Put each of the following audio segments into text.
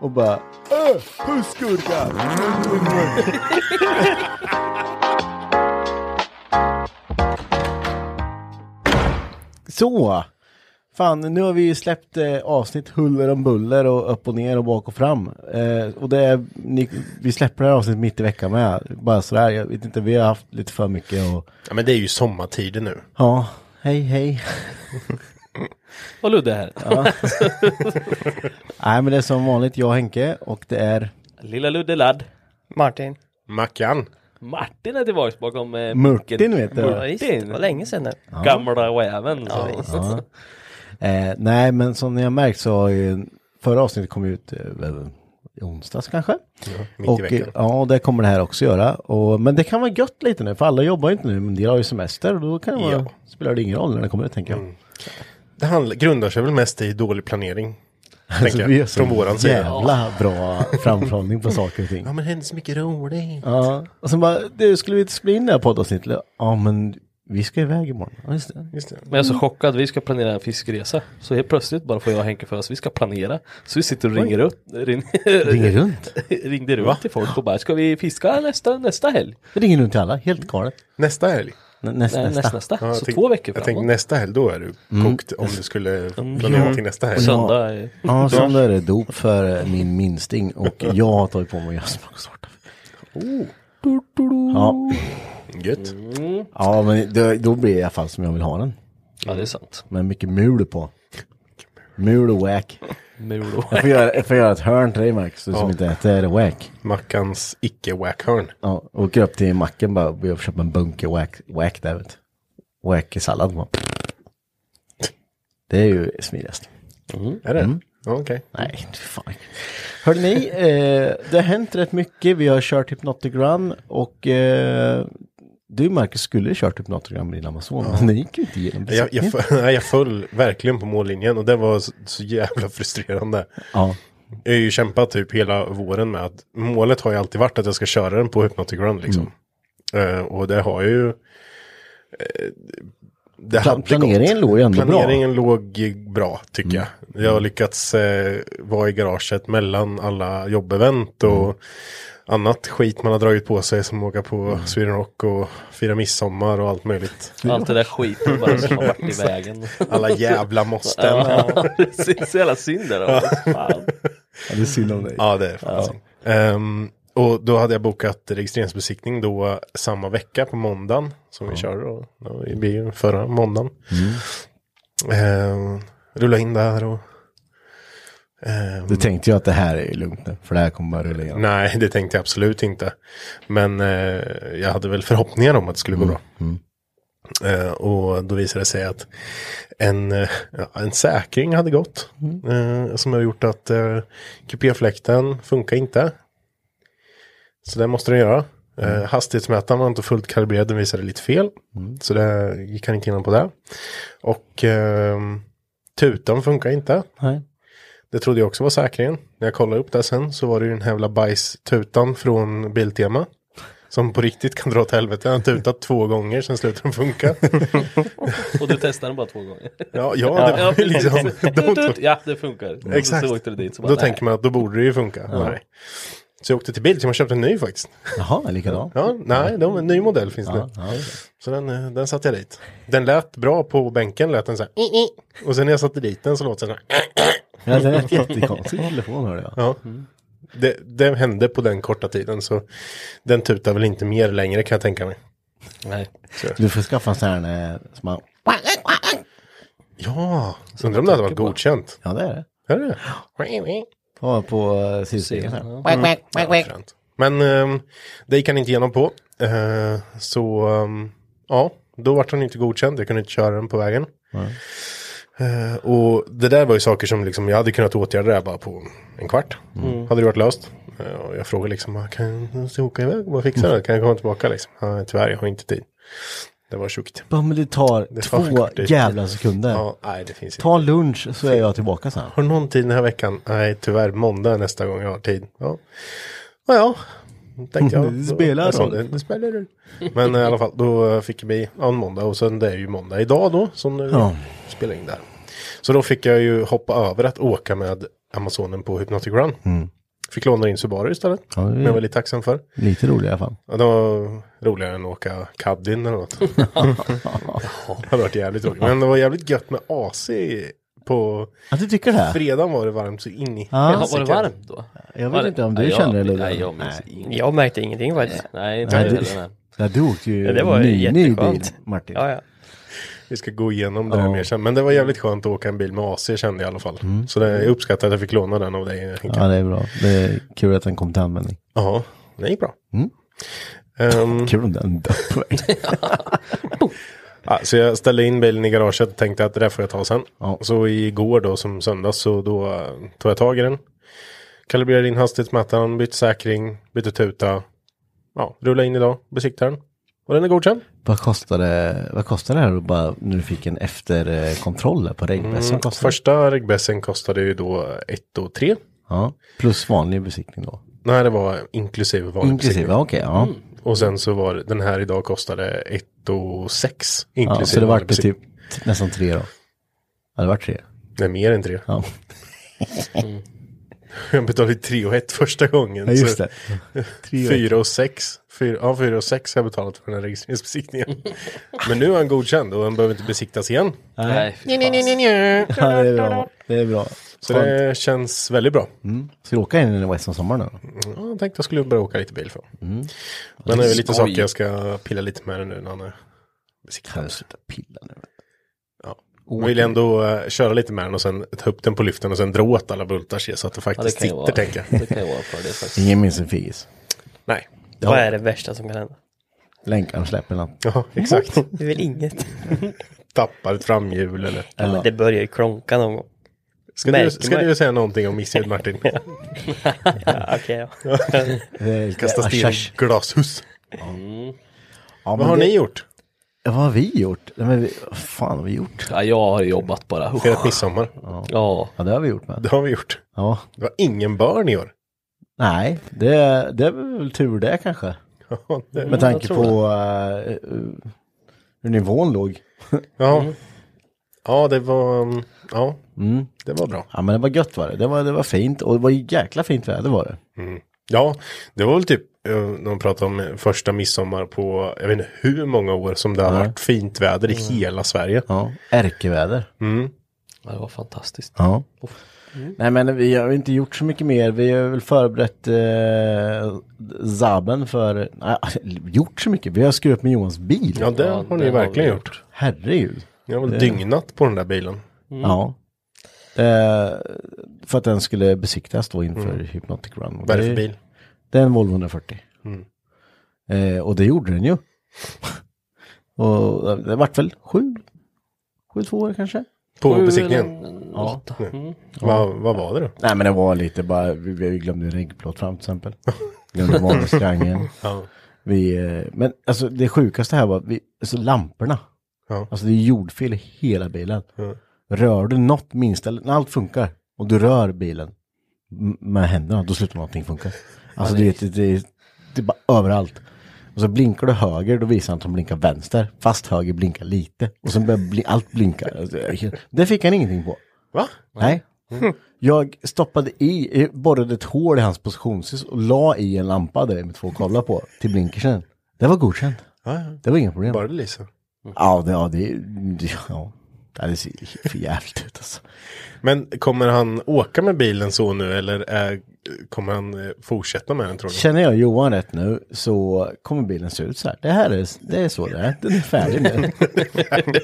och bara Öh, pussgurka! Så! Fan, nu har vi ju släppt eh, avsnitt huller om buller och upp och ner och bak och fram. Eh, och det är, ni, vi släpper det här avsnittet mitt i veckan med. Bara sådär, jag vet inte, vi har haft lite för mycket och Ja, men det är ju sommartider nu. ja, hej hej. Och Ludde här. Nej men det är som vanligt, jag och Henke och det är Lilla Ludde ladd. Martin. Mackan. Martin är tillbaka bakom eh, micken. vet du. Ja, visst, det Martin. var länge sedan nu. Gamla räven. Ja, visst. Ja. Eh, nej, men som ni har märkt så har ju förra avsnittet kom ut eh, i onsdags kanske. mitt i och, veckan. eh, Ja, det kommer det här också göra. Och, men det kan vara gött lite nu, för alla jobbar ju inte nu, men de har ju semester och då kan det vara, Ja. spelar det ingen roll när det kommer ut, tänker jag. Det handlar, grundar sig väl mest i dålig planering. Alltså, vi har så från våran sida. jävla bra framförhållning på saker och ting. Ja men det händer så mycket roligt. Ja, och sen bara, du, skulle vi inte spela in det här poddavsnittet? Ja, men vi ska iväg imorgon. Ja, just det. Just det. Men jag är så chockad, vi ska planera en fiskresa. Så helt plötsligt bara får jag och Henke för oss, vi ska planera. Så vi sitter och ringer upp, ring, Ringer runt. ringde runt till folk och bara, ska vi fiska nästa, nästa helg? Det ringer runt till alla, helt galet. Nästa helg. Nä, näst, Nej, nästa. nästa, nästa. Ja, jag så tänk- två veckor Jag tänkte framåt. nästa helg, då är du kokt om du skulle planera till nästa helg. Söndag. är- Ja, sen då är det dop för eh, min minsting och jag har tagit på mig att göra smörgåstårta. Ja, Gött. ja, men då, då blir det i alla fall som jag vill ha den. Ja, det är sant. Med mycket mul på. Mul och wack. Mulo. Jag får göra, jag får göra ett hörn till dig Max, du som inte äter wack. Mackans icke-wackhörn. Ja, åker upp till macken bara och jag köpa en bunke wack, wack där vet du. Wack i sallad bara. Det är ju smidigast. Är det? Ja, Okej. Nej, fan. Hörde ni, eh, det har hänt rätt mycket. Vi har kört Hypnotic Run och eh, du Marcus skulle kört Hypnotic Run med din Amazon, men den gick ju inte igenom. Jag, jag, nej, jag föll verkligen på mållinjen och det var så, så jävla frustrerande. Ja, Jag har ju kämpat typ hela våren med att målet har ju alltid varit att jag ska köra den på Hypnotic Run liksom. Eh, och det har ju... eh, det Plan- planeringen gått. låg ju ändå bra. Planeringen låg bra tycker jag. Jag har lyckats eh, vara i garaget mellan alla jobbevent och annat skit man har dragit på sig som åka på Sweden Rock och fira midsommar och allt möjligt. Allt det där skiten bara som har varit i vägen. Alla jävla måsten. Ja, det är så jävla synd där. då. Fan. ja, det är synd om dig. Ja, det är det faktiskt. Ehm, och då hade jag bokat registreringsbesiktning då samma vecka på måndagen som vi körde då. då i bilen förra måndagen. Ehm, rulla in där och... ehm, Du tänkte ju att det här är lugnt nu, för det här kommer bara rulla igenom. Nej, det tänkte jag absolut inte. Men eh, jag hade väl förhoppningar om att det skulle gå bra. Eh, och då visade det sig att en, eh, ja, en säkring hade gått. Eh, som har gjort att eh, kupéfläkten funkar inte. Så det måste den göra. Eh, hastighetsmätaren var inte fullt kalibrerad, den visade lite fel. Så det gick han inte igenom på det. Och eh, tutan funkar inte. Nej. Det trodde jag också var säkringen. När jag kollade upp det sen så var det ju den här jävla bajstutan från Biltema. Som på riktigt kan dra åt helvete. Jag har tutat två gånger, sen slutar den funka. Och du testade den bara två gånger. Ja, ja, det ju liksom... de Ja, det funkar. Exakt. Så åkte du dit. Så bara, Då nej. tänker man att då borde det ju funka. Nej. Så jag åkte till bil, så man köpte en ny faktiskt. Jaha, likadan. Ja, nej, de, en ny modell finns det. Ja, ja, Så den, eh, den satte jag dit. Den lät bra på bänken, lät den så här. Och sen när jag satte dit den så låter den så här. Ja, det är ett jättekonstig telefon hörde jag. Ja. Det, det hände på den korta tiden så den tutar väl inte mer längre kan jag tänka mig. Nej. Du får skaffa en sån här eh, som man... Ja, så undrar om det hade varit godkänt. Ja, det är det. Är det det? Ja, på uh, sydstegen här. Ja. Men ehm, det gick han inte igenom på. Eh, så ehm, ja, då vart han inte godkänd. Jag kunde inte köra den på vägen. Eh, och det där var ju saker som liksom, jag hade kunnat åtgärda det bara på en kvart. Hade det varit löst. Eh, och jag frågade liksom, "Ah, kan jag åka iväg och fixa det? Kan jag komma tillbaka liksom? Ja, tyvärr, jag har inte tid. Det var tjukt. Ja, men det tar Det två jävla sekunder. Ja, nej det finns inte. Ta lunch så är jag tillbaka sen. Har du någon tid den här veckan? Nej, tyvärr måndag är nästa gång jag har tid. Ja, ja, ja. Tänkte jag. Det spelar roll. Det, det spelar roll. Men i alla fall, då fick ja, en måndag och sen det är ju måndag idag då som ja. Ja. spelar in där. Så då fick jag ju hoppa över att åka med Amazonen på Hypnotic Run. Fick låna in Subaru istället. Ja, det är- Men jag var lite tacksam för. Lite roligt i alla fall. Ja, det var roligare än att åka Caddin eller något. det hade varit jävligt roligt. Men det var jävligt gött med AC på Ja, du tycker det? fredagen var det varmt så in i Ja. Jaha, var det varmt då? Jag vet det- inte om du Nej, jag- kände det Ludde? Nej, jag minns Nej. Jag märkte ingenting faktiskt. Nej, Nej, jag du- nej. Ja, du åkte ju Ja, det var ny, ny bil. Martin. Ja, ja. Vi ska gå igenom det här Ja. mer sen. Men det var jävligt skönt att åka en bil med AC kände jag i alla fall. Så det, jag uppskattar att jag fick låna den av dig Henke. Ja, det är bra. Det är kul att den kom till användning. Ja, det gick bra. Mm. Ehm, Kul om den dör på ja, så jag ställde in bilen i garaget och tänkte att det där får jag ta sen. Ja. Så igår då som söndags så då eh, tog jag tag i den. Kalibrerade in hastighetsmätaren, bytte säkring, bytte tuta. Ja, rullade in idag, besiktade den. Och den är godkänd. Vad kostade, vad kostade det här då bara när du fick en efterkontroll på regbässen? Mm, första regbässen kostade ju då 1 och 3. Ja, plus vanlig besiktning då. Nej, det var inklusive vanlig Inklusive, besiktning. ja, okej, ja. Och sen så var det, den här idag kostade 1 och 6. Inklusive ja. Så det det besiktning. typ nästan tre då. Ja, det vart tre. Nej, mer än 3. Ja, Jag betalade 3 och 1 första gången. ja just det. Tre och 4 och 6. Fyra, ja, 4 och 6 har jag betalat för den här registreringsbesiktningen. Men nu är han godkänd och han behöver inte besiktas igen. Nej, fy fan. Ja, det är bra. Det är bra. Så det känns väldigt bra. Mm. Ska du åka in i Western Sommar nu? Ja, jag tänkte jag skulle börja åka lite bil för. Mm. Men det är lite Skoj. saker jag ska pilla lite med nu när han är besiktad. Kan du sluta pilla nu? Ja. Jag vill ändå eh, köra lite med den och sen ta upp den på lyften och sen dra åt alla bultar så att det Ja, det faktiskt kan ju sitter vara, tänker jag. det kan ju vara för det faktiskt. Ingen minns en fis. Nej. Vad är det värsta som kan hända? Något. Ja, exakt. Det är väl inget. Tappar ett framhjul eller. Ja, men det börjar ju klonka någon gång. Ska, du, ska man- du säga någonting om missljud Martin? Ja, okej, ja. Lite Kasta sten glashus. Ja, Vad har det- ni gjort? Ja, vad har vi gjort? Nej, men vi, vad fan har vi gjort? Ja, jag har jobbat bara. Firat midsommar. Ja, Ja, det har vi gjort med. Det har vi gjort. Ja. Det var ingen barn i år. Nej, det, det är väl tur det kanske. Ja, det, Med tanke på uh, hur nivån låg. ja. ja, det var... um, Ja, Mm. det var bra. Ja, men det var gött var det. Det var, det var fint och det var jäkla fint väder var det. Ja, det var väl typ eh, de pratade om första midsommar på, jag vet inte hur många år som det har Nej. varit fint väder i hela Sverige. Ja, ärkeväder. Mm. ja, det var fantastiskt. Ja. Nej men vi har inte gjort så mycket mer. Vi har väl förberett eh, Zaben för, nej, gjort så mycket. Vi har skruvat med Johans bil. Ja, det Ja, har ni det verkligen vi gjort. Herregud. Jag har väl dygnat på den där bilen. Ja. Eh, för att den skulle besiktas då inför Hypnotic Run. Vad är det det- för bil? Det är en Volvo 140. Eh, och det gjorde den ju. och det vart väl sju, sju två år kanske. På Sju besiktningen? eller Ja. åtta. Mm. Vad, vad var det då? Nej men det var lite bara, vi, vi glömde en reggplåt fram till exempel. glömde varningstriangeln. Ja. Vi, eh, men alltså det sjukaste här var, vi, alltså lamporna. Ja. Alltså det är jordfel i hela bilen. Ja. Rör du något minsta, när allt funkar och du rör bilen med händerna, då slutar någonting funka. Alltså det, är- det, det, det är bara överallt. Och så blinkar du höger, då visar han att de blinkar vänster. Fast höger blinkar lite. Och så börjar bli, allt blinka. Det fick han ingenting på. Va? Nej. Jag stoppade i, borrade ett hål i hans positionshus och la i en lampa där med två kablar på till blinkersen. Det var godkänt. Ja, ja. Det var inga problem. Bara det lyser. Ja, det, ja, det- ja. Det ser för jävligt ut alltså. Men kommer han åka med bilen så nu eller är, kommer han eh, fortsätta med den tror du? Känner jag Johan rätt nu så kommer bilen se ut så här. Det här är, det är så det är. Den är färdig nu.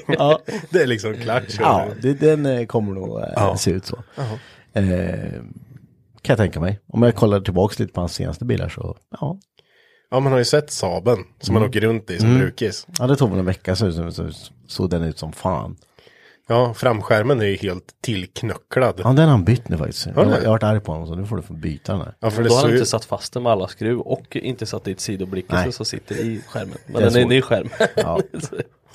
ja, Det är liksom klart. ja det, den eh, kommer nog eh, Ja. se ut så. Eh, kan jag tänka mig. Om jag kollar tillbaka lite på hans senaste bilar så, ja. ja, man har ju sett Saben som man åker runt i som brukis. Ja, det tog väl en vecka så såg den ut som fan. Ja, framskärmen är ju helt tillknöcklad. Ja, den har han bytt nu faktiskt. Jag, jag har varit arg på honom så nu får du få byta den här. Ja, för det Då har han ju... inte satt fast den med alla skruv och inte satt dit sidoblickelse Nej. som sitter i skärmen. Men den är så. inne i skärmen. Ja.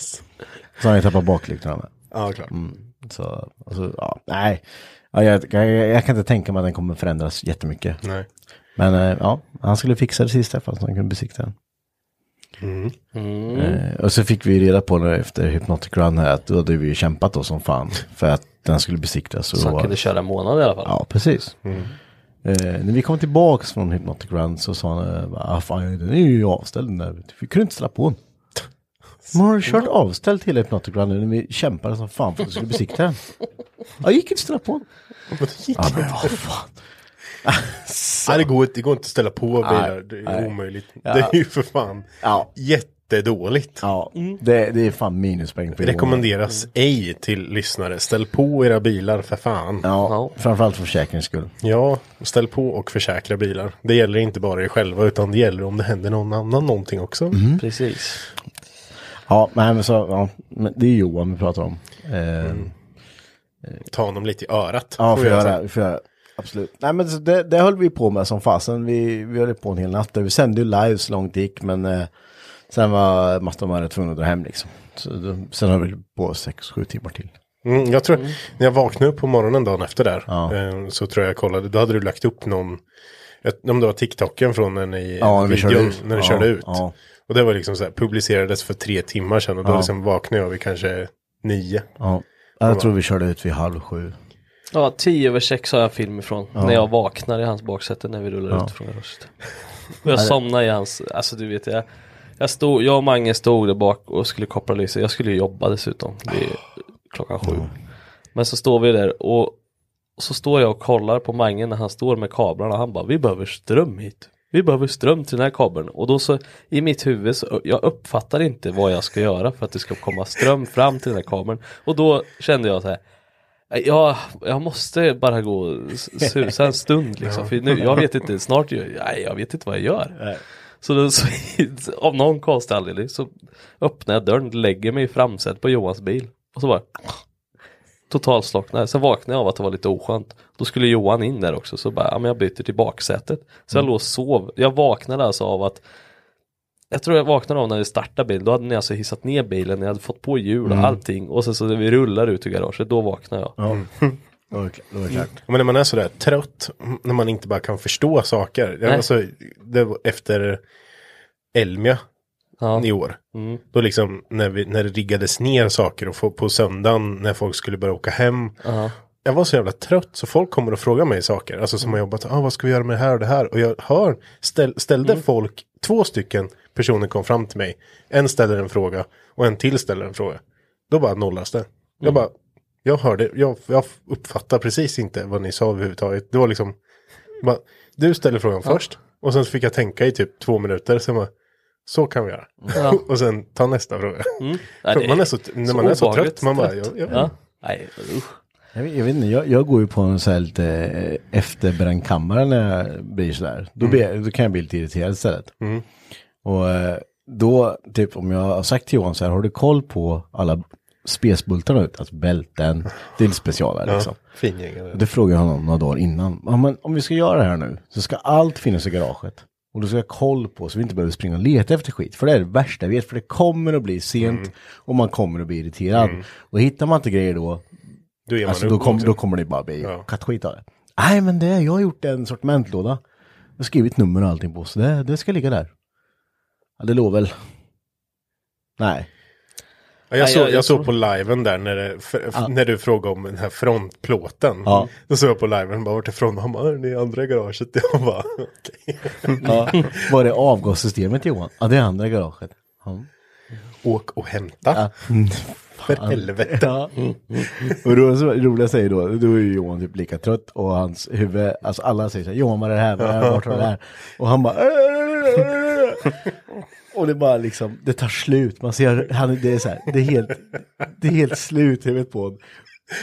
Så har jag tappat baklyktorna med. Ja, klart. Så, alltså, ja, nej. Ja, jag, jag, jag kan inte tänka mig att den kommer förändras jättemycket. Nej. Men eh, ja, han skulle fixa det sista för att han kunde besikta den. Mm. Eh, och så fick vi reda på nu efter Hypnotic Run här att då hade vi kämpat då som fan för att den skulle besiktas. Så han kunde köra en månad i alla fall. Ja, precis. Eh, när vi kom tillbaks från Hypnotic Run så sa han, eh, ah, fan, den är ju avställd den där. Vi kunde inte ställa på den. Man har kört avställd till Hypnotic Run när vi kämpade som fan för att du skulle besikta den. Jag gick inte att ställa på den. Ja, men vad fan. Nej, det, går, inte- det går inte att ställa på bilar. Det är nej. omöjligt. Ja. Det är ju för fan Ja. jättedåligt. Ja, det, det är fan minuspoäng på. Rekommenderas ej till lyssnare. Ställ på era bilar för fan. Ja. Ja, framförallt för försäkringens skull. ställ på och försäkra bilar. Det gäller inte bara er själva utan det gäller om det händer någon annan någonting också. Mm. Precis. Ja, men så, ja, det är Johan vi pratar om. Eh, Ta honom lite i örat. Ja, får göra får göra. Absolut. Nej men det, det höll vi på med som fasen. Vi, vi höll på en hel natt. Vi sände ju live så långt det gick men eh, sen var Marre tvungna att dra hem liksom. Så då, sen höll vi på sex sju timmar till. Mm, jag tror, när jag vaknade upp på morgonen dagen efter där, Ja. eh, så tror jag jag kollade, då hade du lagt upp någon, ett, om det var TikToken från när ni, Ja, när vi körde videon, ut. när du Ja, körde ut. ja. Och det var liksom så här, publicerades för tre timmar sedan och då liksom vaknade jag vid kanske nio. Ja. Jag tror vi körde ut vid halv sju. Ja, 10 över 6 har jag en film ifrån. När jag vaknar i hans baksäte när vi rullar ut från garaget. Och jag somnar i hans, alltså du vet jag. Jag, stod, jag och Mange stod där bak och skulle koppla lyset. Jag skulle jobba dessutom. Det är klockan sju. Men så står vi där och så står jag och kollar på Mange när han står med kablarna. Han bara, vi behöver ström hit. Vi behöver ström till den här kabeln. Och då så i mitt huvud så jag uppfattar inte vad jag ska göra för att det ska komma ström fram till den här kabeln. Och då kände jag så här. Ja, jag måste bara gå och susa en stund liksom. För nu, jag vet inte, snart, nej, jag vet inte vad jag gör. Så, då, så av någon konstig anledning så öppnar jag dörren, lägger mig i framsätet på Johans bil. Och så bara totalslocknar. Sen vaknade jag av att det var lite oskönt. Då skulle Johan in där också, så bara, ja men jag byter till baksätet. Så jag låg och sov. Jag vaknade alltså av att jag tror jag vaknade av när vi startade bilen, då hade ni alltså hissat ner bilen, ni hade fått på hjul och allting och sen så när vi rullar ut ur garaget, då vaknade jag. Ja. Då var det klart- då det klart. Men när man är sådär trött, när man inte bara kan förstå saker. Jag, Nej. alltså, det var efter Elmia Ja. i år. Mm. Då liksom när, vi, när det riggades ner saker och få, på söndagen när folk skulle börja åka hem. Ja. Jag var så jävla trött så folk kommer och frågar mig saker. Alltså som har jobbat, ah, vad ska vi göra med det här och det här. Och jag hör, ställ, ställde Mm. folk, två stycken personer kom fram till mig. En ställer en fråga och en till ställer en fråga. Då bara nollas det. Jag Mm. bara, jag hörde, jag, jag uppfattar precis inte vad ni sa överhuvudtaget. Det var liksom, bara, du ställer frågan först. Och sen så fick jag tänka i typ två minuter. Sen bara, så kan vi göra. Ja. och sen ta nästa fråga. Nej, För det man är så, när man är så trött, man bara, trött. jag, jag, Ja. Nej, usch. Jag vet, jag vet inte, jag, jag går ju på en så här lite eh, efterbränd kammare när jag blir sådär. Då, jag- då kan jag bli lite irriterad istället. Och eh, då, typ om jag har sagt till Johan så här, har du koll på alla spesbultarna ut? Alltså bälten, det specialare liksom. Fingering. Och det frågade jag honom några dagar innan. Ja, men om vi ska göra det här nu så ska allt finnas i garaget. Och då ska jag ha koll på så vi inte behöver springa och leta efter skit. För det är det värsta jag vet. För det kommer att bli sent och man kommer att bli irriterad. Och hittar man inte grejer då, Då alltså, då, kom, då kommer det bara bli Ja. kattskit av det. Nej men det, jag har gjort en sortimentlåda. Jag har skrivit nummer och allting på så det, det ska ligga där. Ja, det låg väl. Nej. Ja, jag, såg, jag- såg på liven där när, det, för, Ja. när du frågade om den här frontplåten. Ja. Då såg jag på liven, bara vart ifrån? Han bara, det är andra garaget. Jag bara, okej. Ja. Var det avgassystemet Johan? Ja, det är andra garaget. Ja. Åk och hämta. Ja. För helvete. Ja. Och då så roliga säger då, då är ju Johan typ lika trött och hans huvud, alltså alla säger så här, Johan vad är det här, vad är det här, vart är det här? Och han bara Och det bara liksom, det tar slut, man ser, han, det är så här, det är helt, det är helt slut i huvudet på honom.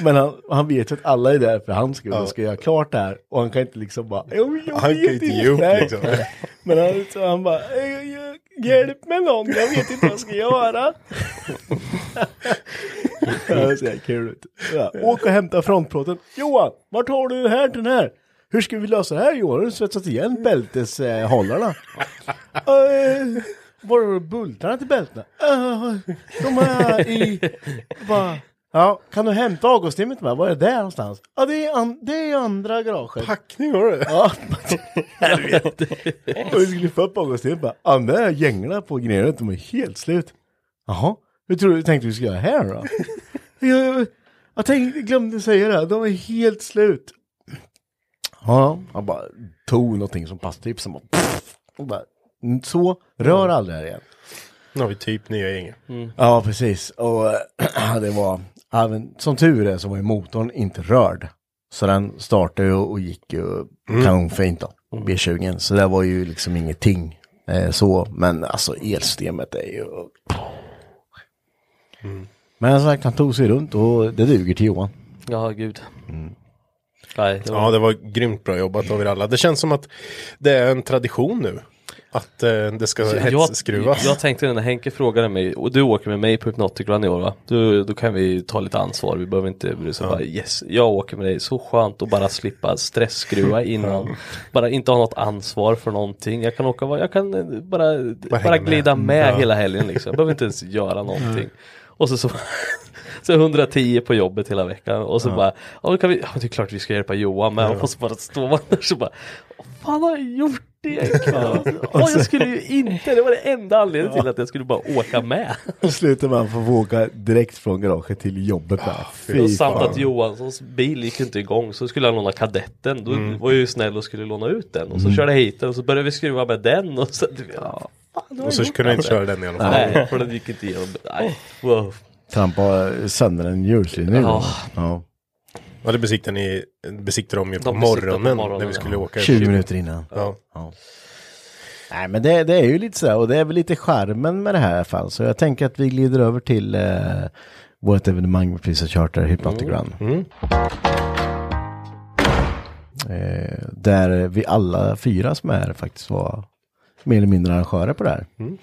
Men han, han vet ju att alla är där för hans skull och ska göra klart det här. Och han kan inte liksom bara, "Jo, jag Han kan inte ge upp liksom. Men han, så han bara, "Eh, jag- hjälp mig någon, jag vet inte vad jag ska göra. Ja, det ser kul ut. Ja, åk och hämta frontplåten. Johan, vart har du den här till den här? Hur ska vi lösa det här Johan? Har du svetsat igen bälteshållarna? Uh, var är bultarna till bältena? Uh, de är i... Bara, ja, kan du hämta avgasstimmet med? Var är det där någonstans? Ja, det är, an, det är andra garaget. Packning har du. Ja, helvete. Och vi skulle få upp avgasstimmet bara. Ja, där gängorna på gneret, de är helt slut. Jaha, hur tror du tänkte vi skulle göra här då? jag, jag tänkte, glömde säga det, de är helt slut. Ja, han bara tog någonting som passtips och och bara "Mm, så, rör aldrig det här igen. Nu har vi typ nya gänget. Ja, precis. Och det var, även, som tur är så var ju motorn inte rörd. Så den startade ju och gick ju kanonfint då, B20. Så det var ju liksom ingenting eh, så. Men alltså elsystemet är ju... Men som sagt, han tog sig runt och det duger till Johan. Ja, gud. Nej, det var... Ja, det var grymt bra jobbat av er alla. Det känns som att det är en tradition nu. Att eh, det ska jag, hetsskruvas. jag tänkte när Henke frågade mig, och du åker med mig på Hypnotic Run i år va? Du, då kan vi ta lite ansvar, vi behöver inte bry oss. Bara, yes, jag åker med dig, så skönt att bara slippa stressskruva innan. bara inte ha något ansvar för någonting. Jag kan åka, jag kan eh, bara, bara, hänga glida med. med, Ja. hela helgen liksom. Jag behöver inte ens göra någonting. Och så, så, så 110 på jobbet hela veckan och så bara, ja då kan vi, ja det är klart vi ska hjälpa Johan med och så bara står man där så bara, vad fan har jag gjort egentligen? Åh, jag skulle ju inte, det var det enda anledningen till att jag skulle bara åka med. Och slutar man få åka direkt från garaget till jobbet där. Och samt att Johanssons bil gick inte igång så skulle han låna kadetten. Då var jag ju snäll och skulle låna ut den. Och så körde jag hit den och så började vi skruva med den. Och så, ja, fan, Och så kunde jag inte det. köra den i alla fall. Nej, för den gick inte igenom. Nej, wow. Trampa sönder en hjulslinje. Ja. ja. Ja, det besiktade ni besiktade de ju på, De besiktade på morgonen, morgonen, när vi skulle ja. åka. 20 minuter innan. Ja. Nej men det, det är ju lite sådär och det är väl lite skärmen med det här i alla fall. Så jag tänker att vi glider över till eh, vårt evenemang med Prisa Charter Hypnotic Run. Mm. Eh, där vi alla fyra som är faktiskt var mer eller mindre arrangörer på det här. Mm.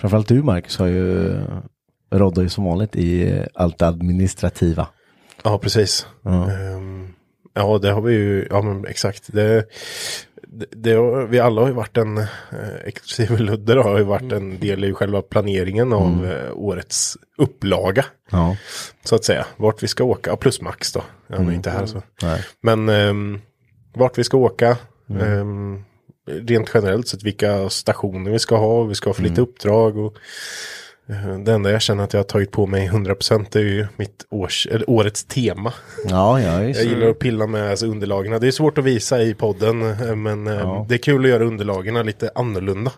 Framförallt du Marcus har ju roddar ju som vanligt i eh, allt administrativa. Ja, precis. Ja. Ehm, ja, det har vi ju, ja men exakt. Det, det, det har, vi alla har ju varit en, eh, exklusive Ludde har ju varit en del i själva planeringen av eh, årets upplaga. Ja. Så att säga. Vart vi ska åka, plus Max då. Han är inte här så. Nej. Men ehm, vart vi ska åka. ehm, rent generellt sett vilka stationer vi ska ha. Vi ska ha för lite uppdrag. Och, det enda jag känner att jag har tagit på mig 100% är ju mitt års, eller årets tema. Ja, ja. Jag gillar att pilla med alltså, underlagen. Det är svårt att visa i podden. eh, Men eh, Ja. det är kul att göra underlagen lite annorlunda.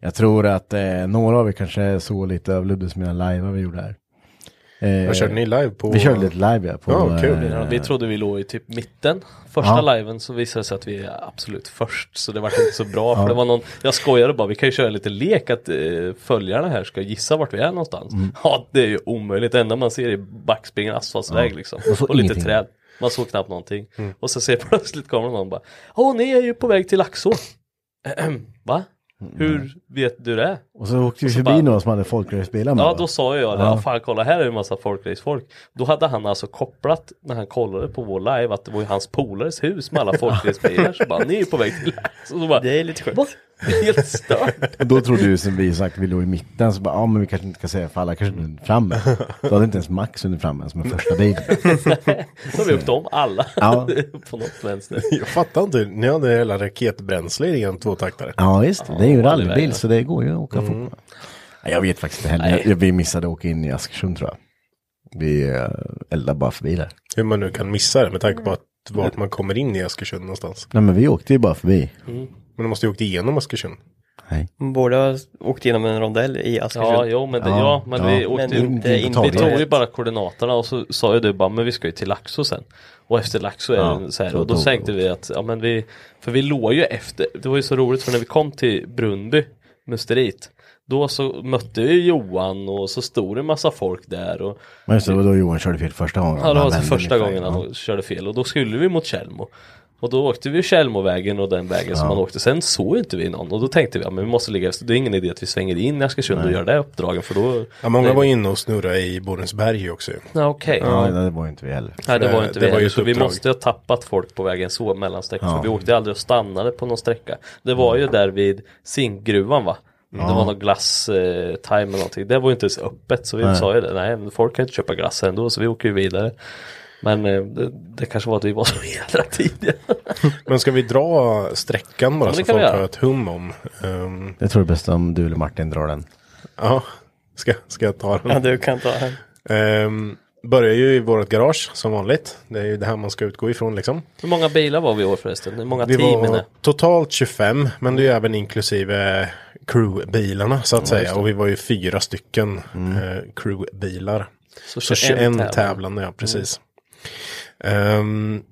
Jag tror att eh, några av er kanske såg lite av Luddes mina live vi gjorde här. Eh, Vad körde ni live på? Vi körde lite live ja. På, Ja, kul. eh, Ja, vi trodde vi låg i typ mitten. Första Ja. liven så visade det sig att vi är absolut först. Så det var inte så bra. För det var någon, jag skojade bara, vi kan ju köra lite lek att eh, följarna här ska gissa vart vi är någonstans. Mm. Ja, det är ju omöjligt. Det enda man ser är backspegeln, asfaltsväg liksom. Man såg Och lite träd. Man såg knappt någonting. Mm. Och så ser plötsligt kommer någon bara, Åh, ni är ju på väg till Laxå. Va? Hur vet du det? Och så åkte vi så förbi bara- några som hade folkracebilar med. Ja, då sa jag det. Ja. Ja. Fan, kolla här är en massa folkracefolk. Då hade han alltså kopplat när han kollade på vår live att det var ju hans polares hus med alla folkracebilar. Så bara, ni är på väg till. Och så bara, Det är lite sjukt. Helt stört. Då trodde du som vi sagt, vi låg i mitten, så bara, ja men vi kanske inte ska säga för alla kanske inte är framme. Då hade inte ens Max under framme som en första bil. Så har vi upp dem alla. Ja. på något vänster. Jag fattar inte, ni hade hela raketbränsle i en tvåtaktare. Ja visst, det är ju en rallybil så det går ju att åka fort. med. Ja, Jag vet faktiskt inte heller, jag, vi missade att åka in i Askersund tror jag. Vi uh, eldade bara förbi där. Hur man nu kan missa det med tanke på att vart man kommer in i Askersund någonstans. Nej men vi åkte ju bara förbi. Men de måste ju åkt igenom Askersund. Nej. Borde ha åkt igenom en rondell i Askersund. Ja, jo, men, det, Ja, ja, men ja. vi åkte Men ju inte in Vi tog ju bara koordinaterna och så sa ju du bara, men vi ska ju till Laxå sen. Och efter Laxå är Ja, det så här, och då tänkte vi att, ja men vi, för vi låg ju efter, det var ju så roligt för när vi kom till Brunby, Musterit, då så mötte vi Johan och så stod det en massa folk där och Men just det, var då Johan körde fel första gången. Ja det var Han så vände första lite gången han körde fel och då skulle vi mot Tjällmo. Och då åkte vi Tjällmovägen och den vägen som man åkte. Sen såg inte vi någon och då tänkte vi ja men vi måste ligga efter. Det är ingen idé att vi svänger in i Askersund och gör det uppdragen för då... Ja, många Nej. var inne och snurrade i Borensberg också. Ja okej. Ja, nej, det var ju inte vi heller. Nej det var Det- inte det vi var ju heller, så vi måste ha tappat folk på vägen så mellan sträckor. Ja. För vi åkte aldrig och stannade på någon sträcka. Det var ju där vid zinkgruvan va? Det var någon glass eh, eller någonting. Det var ju inte ens öppet så vi Nej. sa ju det. Nej men folk kan inte köpa glass ändå så vi åker ju vidare. Men eh, det, det kanske var att vi var så jävla tidiga. Men ska vi dra sträckan bara Ja, det så folk har ett hum om? Um, Jag tror det är bäst om du eller Martin drar den. ja, ska, ska jag ta den? Ja, du kan ta den. Ehm, börjar ju i vårt garage som vanligt. Det är ju det här man ska utgå ifrån liksom. Hur många bilar var vi i år förresten? Hur många Vi team var det? totalt 25, men det är ju även inklusive crewbilarna så att säga. Och vi var ju fyra stycken eh, crewbilar. Så 21 tävlande, tävlande. ja precis. Ehm,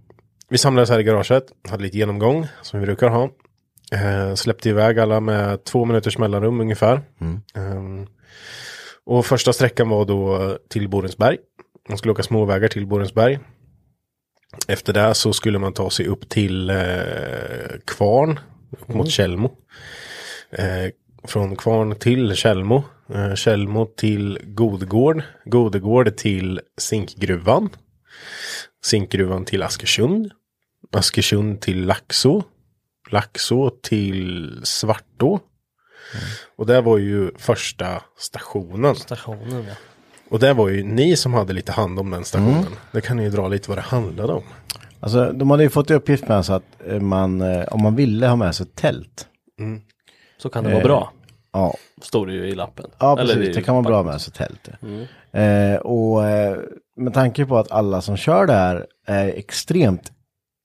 vi samlades här i garaget, hade lite genomgång som vi brukar ha. Uh, släppte iväg alla med två minuters mellanrum ungefär. Ehm, och första sträckan var då till Borensberg. Man skulle åka småvägar till Borensberg. Efter det så skulle man ta sig upp till eh, Kvarn, upp mot Tjällmo. Eh, från Kvarn till Tjällmo. Eh, till Godegård. Godegård till Zinkgruvan. Zinkgruvan till Askersund. Askersund till Laxå. Laxå till Svartå. Och det var ju första stationen. Stationen ja. Och det var ju ni som hade lite hand om den stationen. Det kan ni ju dra lite vad det handlade om. Alltså de hade ju fått i uppgift med sig att eh, man, eh, om man ville ha med sig ett tält. Så kan det vara bra. Ja, Står det ju i lappen. ja Eller precis. i Det kan vara bra med sig tält. Eh, och eh, med tanke på att alla som kör där är extremt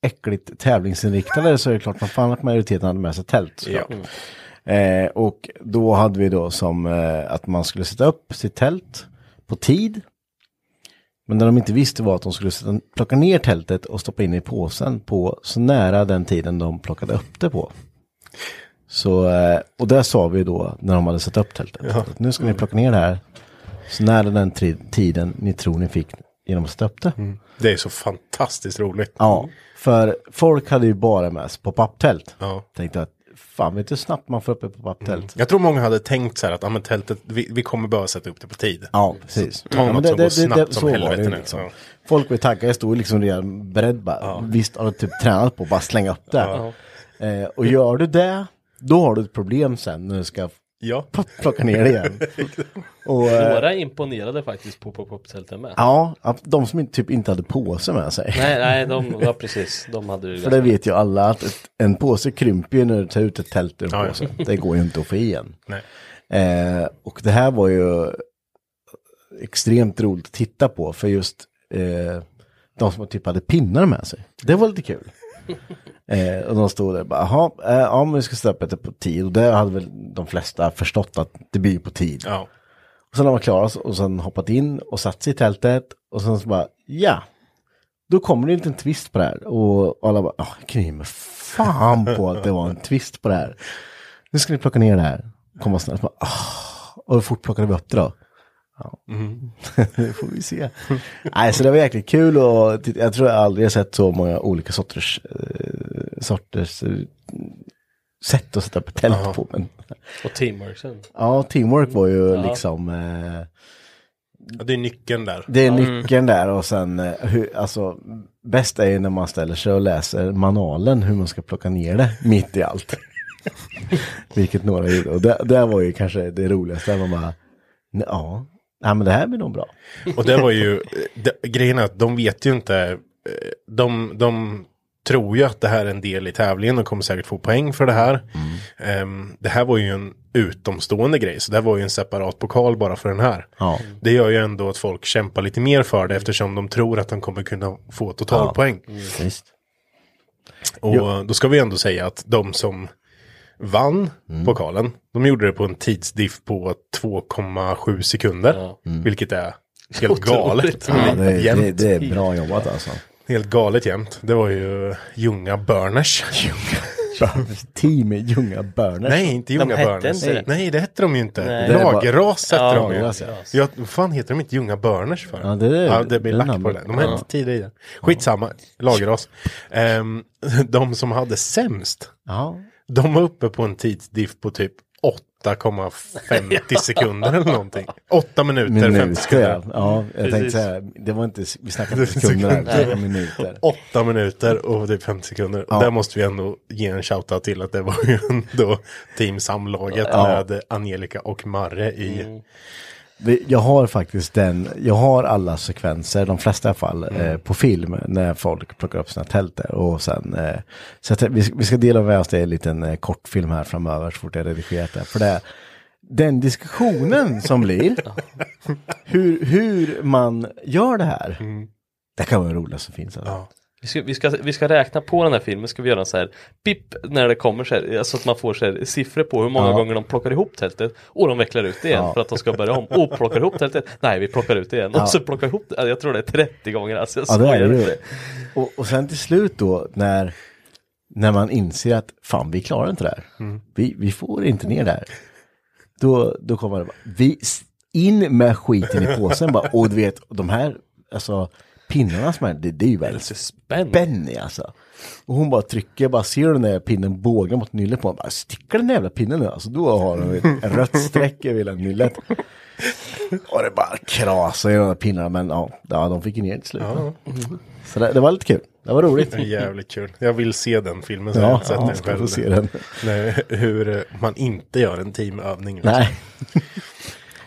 äckligt tävlingsinriktade så är det klart man fan att majoriteten hade med sig tält. såklart. Eh, och då hade vi då som eh, att man skulle sätta upp sitt tält på tid. Men det de inte visste var att de skulle sätta, plocka ner tältet och stoppa in i påsen på så nära den tiden de plockade upp det på. Så, eh, och det sa vi då när de hade satt upp tältet. Att nu ska ni plocka ner det här så nära den tiden ni tror ni fick genom att sätta upp det. Är så fantastiskt roligt. Ja, för folk hade ju bara med sig på papptält. Ja. Tänkte att fan vet du hur snabbt man får upp ett på papptält. Jag tror många hade tänkt så här att ah, men tältet, vi, vi kommer behöva sätta upp det på tid. Ja, precis. ta något men som går snabbt som helvete nu. liksom. Ja. Folk var taggade, stod liksom redan beredd bara. Visst har du typ tränat på att bara slänga upp det. Eh, och gör du det, då har du ett problem sen när du ska Ja. plocka ner det igen. och, eh, Några imponerade faktiskt på pop-up-tälten med. ja, de som typ inte hade påse med sig. Nej, nej, de, ja precis. De hade ju För det vet ju alla att ett, en påse krymper ju när du tar ut ett tält ur en Ja, ja. påse. Det går ju inte att få igen. Nej. Eh, och det här var ju extremt roligt att titta på för just eh, de som typ hade pinnar med sig. Det var lite kul. eh, och de stod där och bara, jaha, eh, ja men vi ska släppa det på tid. Och det hade väl de flesta förstått att det blir på tid. Ja. Och sen har man klarat och sen hoppat in och satt sig i tältet och sen så bara, ja. Då kommer det inte en twist på det här. Och alla bara, jag kan ge mig fan på att det var en twist på det här. Nu ska ni plocka ner det här. Komma snabbt. Bara. Och hur fort plockade vi upp det då? Ja. det får vi se. Nej, så det var jäkligt kul och jag tror jag aldrig har sett så många olika sorters, eh, sorters eh, sätt att sätta upp tält på. Men, Och teamwork sen. ja, teamwork var ju liksom eh, ja, det är nyckeln där. det är nyckeln där och sen eh, hur, alltså bäst är ju när man ställer sig och läser manualen hur man ska plocka ner det mitt i allt. Vilket några gjorde. Och det, det var ju kanske det roligaste. Man bara, "Nej, ja, ja men det här blir nog bra. Och det var ju, det, grejen är att de vet ju inte, eh, de, de tror ju att det här är en del i tävlingen och kommer säkert få poäng för det här. Ehm, det här var ju en utomstående grej, så det här var ju en separat pokal bara för den här. Ja. Det gör ju ändå att folk kämpar lite mer för det eftersom de tror att de kommer kunna få totalpoäng. Visst. Och då ska vi ändå säga att de som vann Mm. pokalen, de gjorde det på en tidsdiff på 2,7 sekunder. Vilket är helt galet. Ja, det, det, det är bra jobbat alltså. Helt galet jämt. Det var ju Ljunga Burners. Team Ljunga Burners. Nej, inte Ljunga Burners. inte. Nej, det hette de ju inte. Nej. Lagerras hette Ja, de ju. Lagerras, ja. Ja, fan heter de inte Ljunga Burners för? Ja, det ja, det blir lack på det. De hette tidigare. Skitsamma, Lagerras. Ehm, de som hade sämst, Ja. de var uppe på en tidsdiff på typ 8,50 sekunder eller någonting. 8 minuter, 50 Minuter sekunder. ja. ja jag tänkte Precis. säga, det var inte, vi snackade inte sekunder vi snackade minuter. 8 minuter och typ 50 sekunder. Och Ja. där måste vi ändå ge en shoutout till att det var ju ändå Team Samlaget Ja. med Angelica och Marre i. Vi- Jag har faktiskt den, jag har alla sekvenser, de flesta i alla fall, eh, på film när folk plockar upp sina tält där. Och sen, eh, så att vi, vi ska dela med oss det i en liten eh, kortfilm här framöver så fort jag redigerat det. För det, den diskussionen som blir, hur, hur man gör det här, det kan vara det roligaste som finns. Alltså. Ja. Vi ska, vi, ska, vi ska räkna på den här filmen, ska vi göra en så här pip när det kommer så här, alltså att man får så här siffror på hur många Ja. gånger de plockar ihop tältet och de vecklar ut det igen Ja. för att de ska börja om och plockar ihop tältet. Nej, vi plockar ut det igen Ja. och så plockar ihop det. Jag tror det är 30 gånger. Alltså, jag Ja, det är det inte. Och, och sen till slut då, när, när man inser att fan, vi klarar inte det här. Vi, vi får inte ner det här. Då, då kommer det bara, vi, in med skiten i påsen bara. Och du vet, de här, alltså pinnarna som är, det, det är ju väldigt Spänn. Benny alltså. Och hon bara trycker, jag bara ser den där pinnen båga mot nyllet på honom. Bara stickar den jävla pinnen nu. Alltså då har hon ett rött streck över hela nyllet. Och det bara krasar i de där pinnarna. Men ja, ja de fick ju ner till slut. Så det, det var lite kul. Det var roligt. Det jävligt kul. Jag vill se den filmen. Så jag har Ja, inte sett ja den själv. se den. Nej, hur man inte gör en teamövning. liksom. Nej.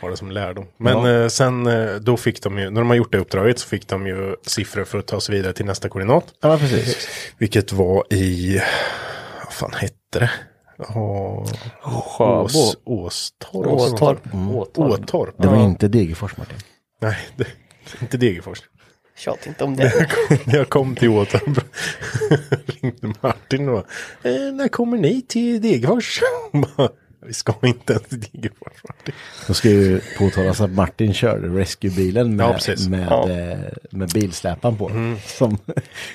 Har det som lärdom. Men Ja. eh, sen eh, då fick de ju, när de har gjort det uppdraget så fick de ju siffror för att ta sig vidare till nästa koordinat. Ja, precis. Vilket var i, vad fan hette det? Sjöbo. Ås, Åstorp. Åstorp. Mm. Åtorp. Åtorp. Det var inte Degerfors Martin. Nej, det, inte Degerfors. Tjata inte om det. När jag kom till Åtorp ringde Martin och eh, när kommer ni till Degerfors? Vi ska inte ens till Degerfors Martin. Då ska ju påtalas att Martin körde rescuebilen med, Ja, med, Ja. eh, med bilsläpan på. Som,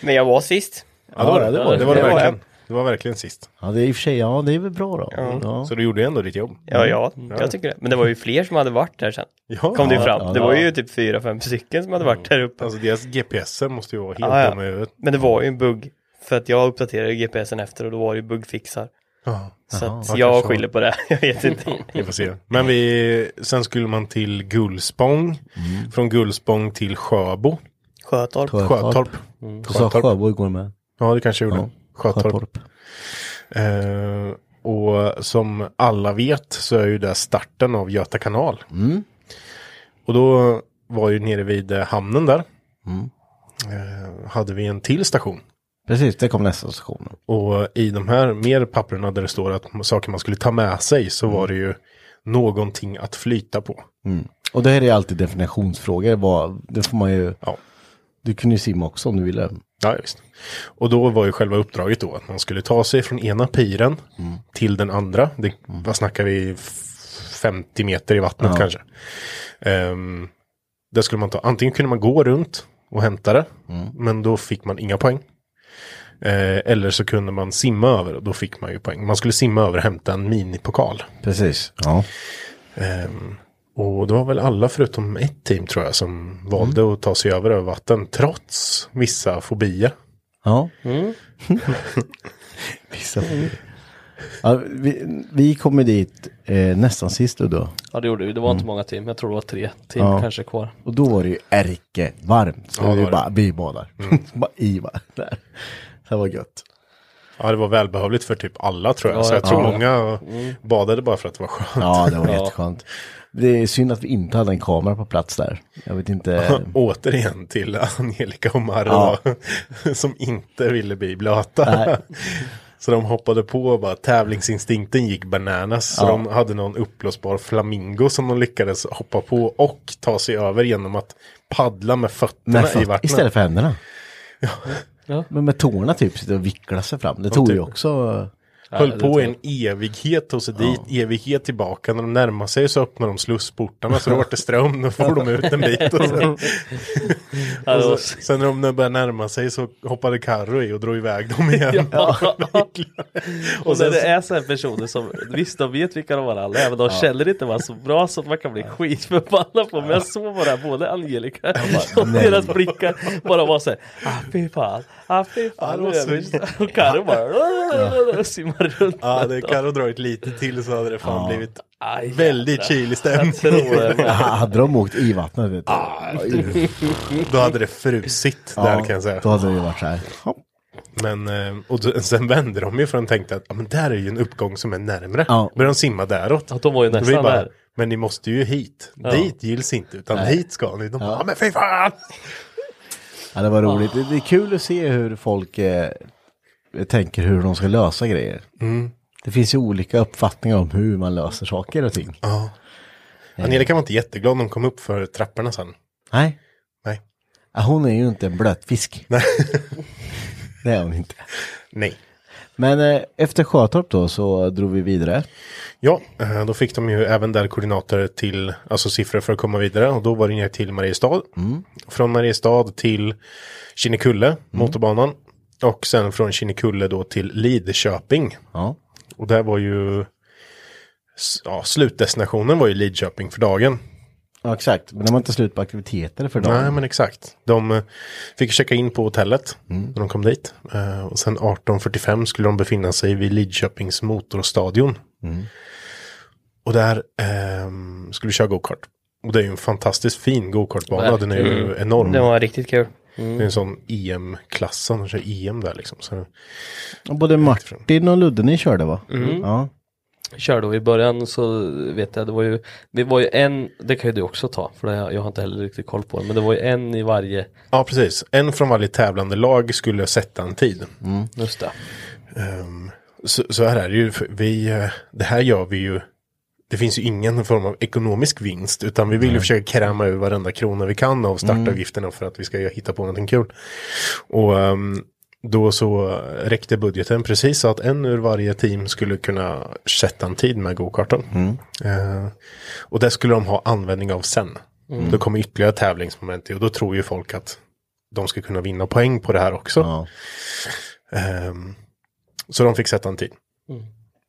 Men jag var sist. Ja, det var det. var det. Var det Det var verkligen. Det var verkligen sist. ja, det är i och för sig, ja det är väl bra då. Ja. Så du gjorde ändå ditt jobb. Ja, ja, jag tycker det. Men det var ju fler som hade varit där sen. Ja, Kom det ju Ja, fram. ja, det ja. var ju typ fyra, fem stycken som hade varit där uppe. Alltså deras GPSer måste ju vara helt Ja, ja. dumma i huvudet. Men det var ju en bugg. För att jag uppdaterade GPSen efter och då var det ju buggfixar. Ja, Så Ja, jag skyller på det. Jag vet inte. vi får se. Men vi, sen skulle man till Gullspång. Från Gullspång till Sjöbo. Sjötorp. Sjötorp. Du sa Sjöbo igår med. Ja, det kanske jag gjorde. Ja, Sjötorp. Sjötorp. Eh, och som alla vet så är ju det starten av Göta kanal. Mm. Och då var ju nere vid hamnen där. Mm. Eh, hade vi en till station. Precis, det kom nästa station. Och i de här mer papperna där det står att saker man skulle ta med sig så var det ju någonting att flyta på. Mm. Och det här är alltid definitionsfrågor. Vad, det får man ju, Ja. du kunde ju simma också om du ville. Ja, visst. Och då var ju själva uppdraget då att man skulle ta sig från ena piren till den andra. Det, Vad snackar vi? F- 50 meter i vattnet Ja. kanske. Um, där skulle man ta, antingen kunde man gå runt och hämta det. Men då fick man inga poäng. Eh, eller så kunde man simma över och då fick man ju poäng. Man skulle simma över och hämta en minipokal. Precis. Ja. Ehm, och det var väl alla förutom ett team tror jag som valde att ta sig över över vatten trots vissa fobier. Ja. Vissa ja, vi, vi kom ju dit eh, nästan sist då. Ja det gjorde vi, det var inte många team, jag tror det var tre team Ja. kanske kvar. Och då var det ju ärke varmt. Så Ja, det vi var det. bara, vi badar. bara i va- där. Det var gött. Ja, det var välbehövligt för typ alla tror jag. Ja, så jag jag tror många badade bara för att det var skönt. Ja, det var jätteskönt. Det är synd att vi inte hade en kamera på plats där. Jag vet inte. Återigen till Angelica och Marre Ja. då, som inte ville bli blöta. Nej. Så de hoppade på och bara tävlingsinstinkten gick bananas. Så Ja. de hade någon uppblåsbar flamingo som de lyckades hoppa på och ta sig över genom att paddla med fötterna Med i föt- vattnet. istället för händerna. Ja. Men med tårna typ sitta och vickla sig fram. Det tog typ. ju också... Höll Ja, på en evighet och så dit, evighet tillbaka. När de närmade sig så öppnade de slussportarna så då vart det ström, då får de ut en bit. Och sen, Ja, och så, sen när de började närma sig så hoppade Carro i och drog iväg dem igen. och sen när det är så här personer som, visst de vet vilka de var alla men de känner inte vara så bra så att man kan bli skitförbannad på. Men jag såg bara både Angelica och deras blickar bara var så här, ah fy fan, ah fy fan. Och Carro bara simmar runt. Ja, det Carro dragit lite till så hade det fan blivit Aj, väldigt jävlar. kylig stämning. Jag tror det. Ja, hade de åkt i vattnet vet du. Då hade det frusit där kan jag säga. Då hade det ju varit så här. hopp. Men, eh, och då- sen vände de ju för de tänkte att ja, men där är ju en uppgång som är närmre. Ja. Började de simma däråt. Ja, de var ju Då nästan vi bara, där. Men ni måste ju hit. Dit gills inte, utan Nej. hit ska ni. De bara, ja. men fy fan! Ja, det var roligt. Det, det är kul att se hur folk eh, tänker hur de ska lösa grejer. Det finns ju olika uppfattningar om hur man löser saker och ting. Ja. Angelica var inte jätteglad när hon kom upp för trapporna sen. Nej, Nej. ja, hon är ju inte en blötfisk. Nej. Det är hon inte. Nej. Men eh, efter Sjötorp då så drog vi vidare. Ja, eh, då fick de ju även där koordinater till, alltså siffror för att komma vidare. Och då var det ner till Mariestad. Från Mariestad till Kinnekulle, motorbanan. Och sen från Kinnekulle då till Lidköping. Ja. Och där var ju, ja, slutdestinationen var ju Lidköping för dagen. ja, exakt. Men de var inte slut på aktiviteter för dagen. Nej, men exakt. De eh, fick checka in på hotellet när de kom dit. Eh, och sen 18.45 skulle de befinna sig vid Lidköpings motorstadion. Och där ehm, skulle vi köra go-kart. Och det är ju en fantastiskt fin go-kartbana. Den är ju enorm. Den var riktigt kul. Det är en sån EM-klass. De kör EM där liksom. Så, Och Både Martin och Ludde ni körde va? Mm. Ja. körde och i början så vet jag det var ju Det var ju en Det kan ju du också ta för det, jag har inte heller riktigt koll på det Men det var ju en i varje ja, precis. En från varje tävlande lag skulle sätta en tid. Just det Ehm, så, så här är det ju. för Vi, eh, det här gör vi ju. Det finns ju ingen form av ekonomisk vinst. Utan vi vill ju försöka kräma ur varenda krona vi kan av startavgifterna för att vi ska hitta på någonting kul. Och ehm, då så räckte budgeten precis så att en ur varje team skulle kunna sätta en tid med go-karten. Eh, och det skulle de ha användning av sen. Då kommer ytterligare tävlingsmoment i och då tror ju folk att de ska kunna vinna poäng på det här också. ja. Ehm, så de fick sätta en tid.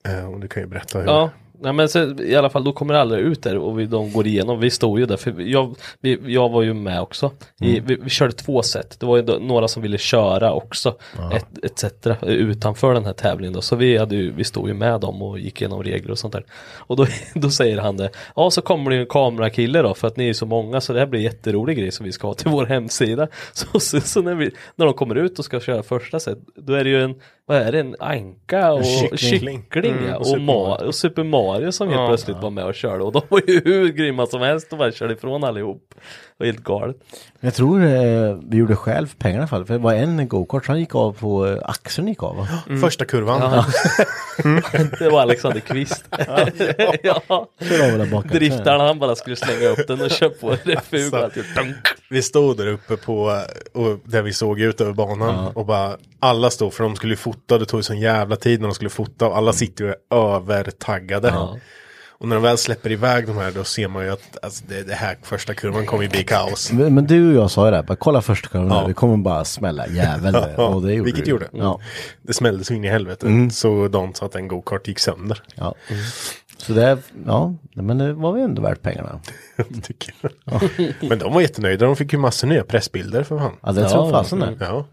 Eh, och du kan ju berätta hur. Ja Nej men så, i alla fall då kommer det aldrig ut där och vi, de går igenom, vi stod ju där för jag, vi, jag var ju med också. I, vi, vi körde två set, det var ju då, några som ville köra också. Ett, etc. utanför den här tävlingen då. Så vi, hade ju, vi stod ju med dem och gick igenom regler och sånt där. Och då, då säger han det, ja så kommer det ju en kamerakille då för att ni är så många så det här blir en jätterolig grej som vi ska ha till vår hemsida. Så, så, så när, vi, när de kommer ut och ska köra första set, då är det ju en, vad är det, en anka och kyckling. kyckling Mm, ja, och Super Ma- Mario. och Super Mario som helt plötsligt var med och körde och de var ju hur grymma som helst och bara körde ifrån allihop. Var helt galet. Jag tror eh, vi gjorde själv pengarna i alla fall. För det var en go-kart som gick av på, eh, axeln gick av va? Första kurvan. Det var Alexander Kvist. ja. Bakaxeln. Driftaren han bara skulle slänga upp den och köra på refug. Dunk. Vi stod där uppe på, och där vi såg ut över banan och bara alla stod för de skulle ju fota, det tog ju sån jävla tid när de skulle fota och alla sitter ju övertaggade. Och när de väl släpper iväg de här då ser man ju att alltså, det, det här första kurvan kommer ju bli kaos. Men, men du och jag sa ju det, bara kolla första kurvan, Ja. det kommer bara smälla jävel. och det gjorde Vilket det. gjorde. Ja. Det smällde så in i helvete. Så de sa att en go-kart gick sönder. ja. Så det, ja, men det var ju ändå värt pengarna. tycker jag. Men de var jättenöjda, de fick ju massor nya pressbilder för fan. Ja, det tror fasen det. Ja.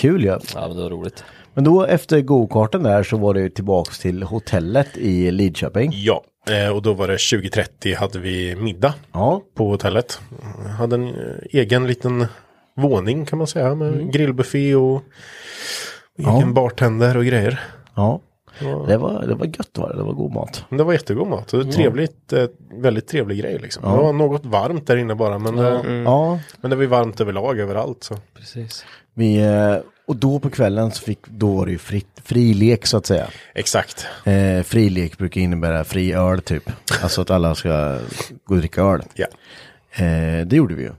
Kul ja. Ja men det var roligt. Men då efter go-karten där så var det tillbaks till hotellet i Lidköping. Ja, eh, och då var det 2030 hade vi middag Ja, på hotellet. Hade en eh, egen liten våning kan man säga med grillbuffé och egen bartender och grejer. Ja. Det var, det var gött var det, det var god mat. Det var jättegod mat. Det var trevligt, eh, väldigt trevlig grej liksom. Det var något varmt där inne bara. Men, eh, Ja, men det var ju varmt överlag överallt. Så. Precis. vi, eh, och då på kvällen så fick, då var det ju fritt, fri lek så att säga. Exakt. Eh, fri lek brukar innebära fri öl typ. Alltså att alla ska gå och dricka öl. Ja. Eh, det gjorde vi ju.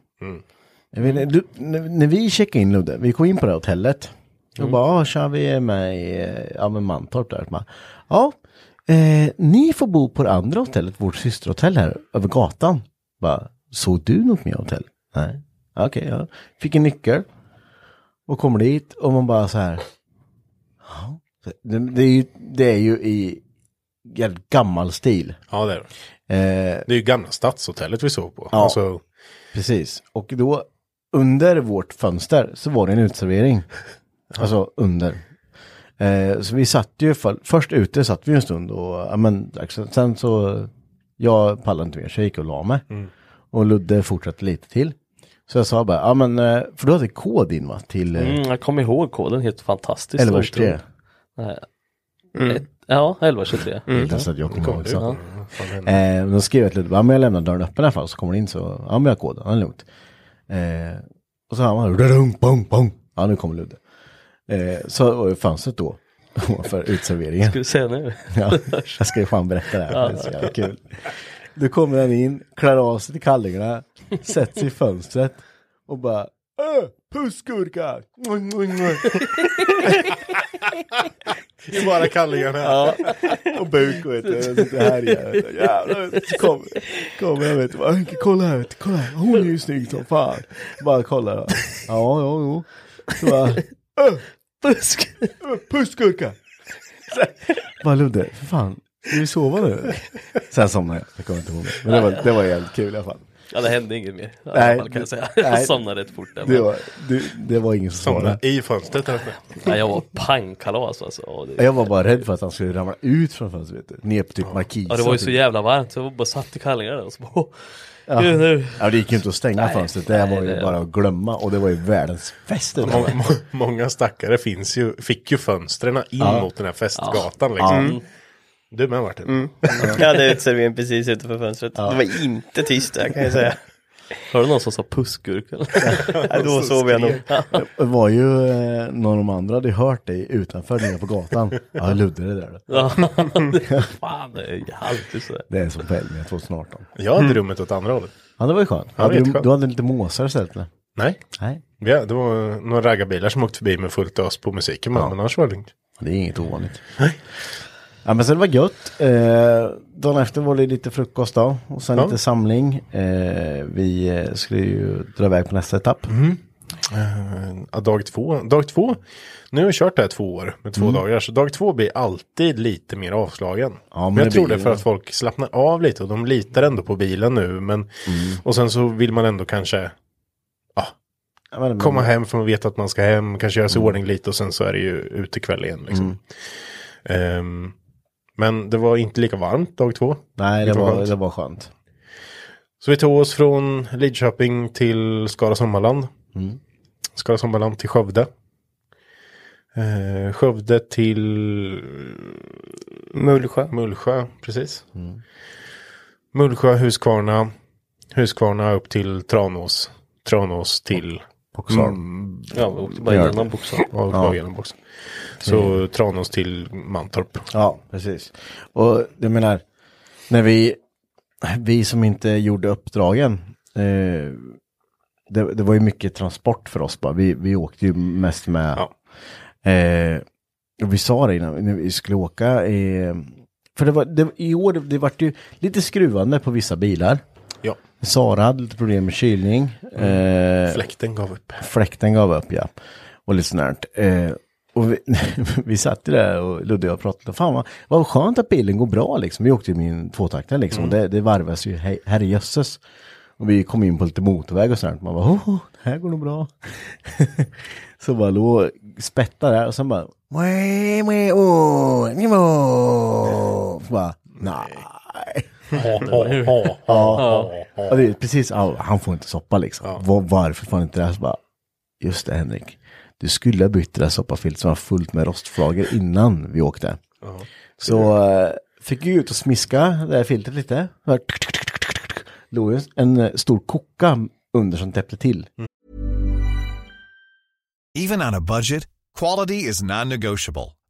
Jag vet, du, när, vi checkade in Ludde, vi kom in på det hotellet. Och bara, ah, tja vi är med i eh, ja, men Mantorp där. Ja, eh, ni får bo på det andra hotellet, vårt systerhotell här över gatan. Bara, såg du något mer hotell? Nej. Okej, ja. Fick en nyckel. Och kommer dit och man bara så här. Ja. Det, det, är ju, det är ju i gammal stil. Ja det är det. Eh, Det är ju gamla stadshotellet vi sov på. Ja. Alltså, Precis. Och då under vårt fönster så var det en utservering. Alltså under. Eh, så vi satt ju, för, först ute satt vi en stund och, ja men, sen så, jag pallade inte mer så jag gick och la mig. Och Ludde fortsatte lite till. Så jag sa bara, ja men, eh, för du hade kod in va, till eh, Mm, jag kommer ihåg koden, helt fantastiskt. 1123. Nej. Ett, ja, 1123. Inte så att jag kommer ihåg det. så. Eh, då skrev jag till Ludde, ja men jag lämnar dörren öppen i alla fall så kommer du in så, ja men jag har koden, ja, det är lugnt. Eh, och så hör man, "Dadung, bong, bong. ja nu kommer Ludde. Eh, så var ju fönstret då, för utserveringen. Ska du säga nu? Ja, jag ska ju fan berätta det här, det är så jävla kul. Då kommer han in, klär av sig till kallingarna, sätter sig i fönstret och bara Äh, pussgurka! Det är bara kallingarna. Ja, och buk vet du, sitter här igen. Jävlar kommer kom jag vet du, "Henke, kolla här, kolla här, hon är ju snygg som fan. Bara kolla då. Ja, ja, jo. Så bara, äh, äh, pussgurka! Bara Ludde, för fan, ska vi sova nu? Sen somnade jag, jag kommer inte ihåg det. Men det var, det var jävligt kul i alla fall. Ja, det hände inget mer. I Nej, fall, kan jag säga. nej. Jag somnade rätt fort där. Det Men, var, det, det var ingen som Somna svarade. i fönstret. Här. nej, jag var pangkalas alltså. Det, Jag var bara rädd för att han skulle ramla ut från fönstret, vet du. Ner på typ markisen. ja, det var ju så jävla varmt så jag var bara satt i kallingarna och så bara, Ja. Gud, nu. Ja, det gick ju inte att stänga Nej, fönstret. Det nej, var ju det- bara att glömma. Och det var ju världens fest. det där. Må, må, många stackare finns ju, fick ju fönstren in Ja. mot den här festgatan. Liksom. Mm. Du med Martin? Mm. Jag hade uteservering precis utanför fönstret. Det var inte tyst där kan jag säga. Har du någon som sa pussgurka? eller? Nej, då sov jag nog. Det var ju eh, någon av de andra hade hört dig utanför nere på gatan. Ja, Ludde det där. Ja, det- Fan, det är alltid så. Det är som på Elmia 2018. Jag hade rummet åt andra hållet. Ja, det var ju skönt. Ja, hade du, du hade lite måsar istället eller? Nej, Nej, ja, det var några raggarbilar som åkte förbi med fullt ös på musiken. Men annars var det lugnt. det är inget ovanligt. Ja, men var det gött. Eh, dagen efter var det lite frukost då. Och sen Ja. lite samling. Eh, vi eh, skulle ju dra iväg på nästa etapp. Ja, dag två. Dag två. Nu har jag kört det här två år med två dagar. Så dag två blir alltid lite mer avslagen. Ja, men men jag det tror det för det. att folk slappnar av lite. Och de litar ändå på bilen nu. Men, Och sen så vill man ändå kanske Ja, komma hem för man vet att man ska hem. Kanske göra sig i ordning lite och sen så är det ju utekväll igen. Liksom. Ehm, men det var inte lika varmt dag två. Nej, det Det var var, det var skönt. Så vi tog oss från Lidköping till Skara Sommarland. Mm. Skara Sommarland till Skövde. Eh, Skövde till Mullsjö. Mullsjö, precis. Mullsjö, Huskvarna. Huskvarna upp till Tranås. Tranås till Boxar. Mm, Ja, vi åkte bara igenom bokstavligt. ja, ja. genom boxen. Så Tranås till Mantorp. Ja, precis. Och jag menar, när vi, vi som inte gjorde uppdragen, eh, det, det var ju mycket transport för oss bara. Vi, vi åkte ju mest med, Ja. eh, och vi sa det innan när vi skulle åka, eh, för det var, det, i år, det, det vart ju lite skruvande på vissa bilar. Sara hade lite problem med kylning. Eh, fläkten gav upp. Fläkten gav upp ja. Och lite sånt. Eh, och vi, vi satt ju där och Ludde och jag pratade. Fan vad, vad skönt att bilen går bra liksom. Vi åkte ju min tvåtaktare liksom. Och det, det varvas ju he- herrejösses. Och vi kom in på lite motorväg och sånt. Man bara, oh, det här går nog bra. så bara låg spetta där och sen bara, "Mwe, mwe, oh, nimo." Så bara, nej. Ja, det är precis, han får inte soppa liksom. Var, varför får han inte det? Så bara, just det Henrik. du skulle ha bytt det där soppafiltret som var fullt med rostflagor innan vi åkte. Så eh, fick vi ut och smiska det här filtret lite. Låg en eh, stor koka under som täppte till. Even on a budget, quality is non-negotiable.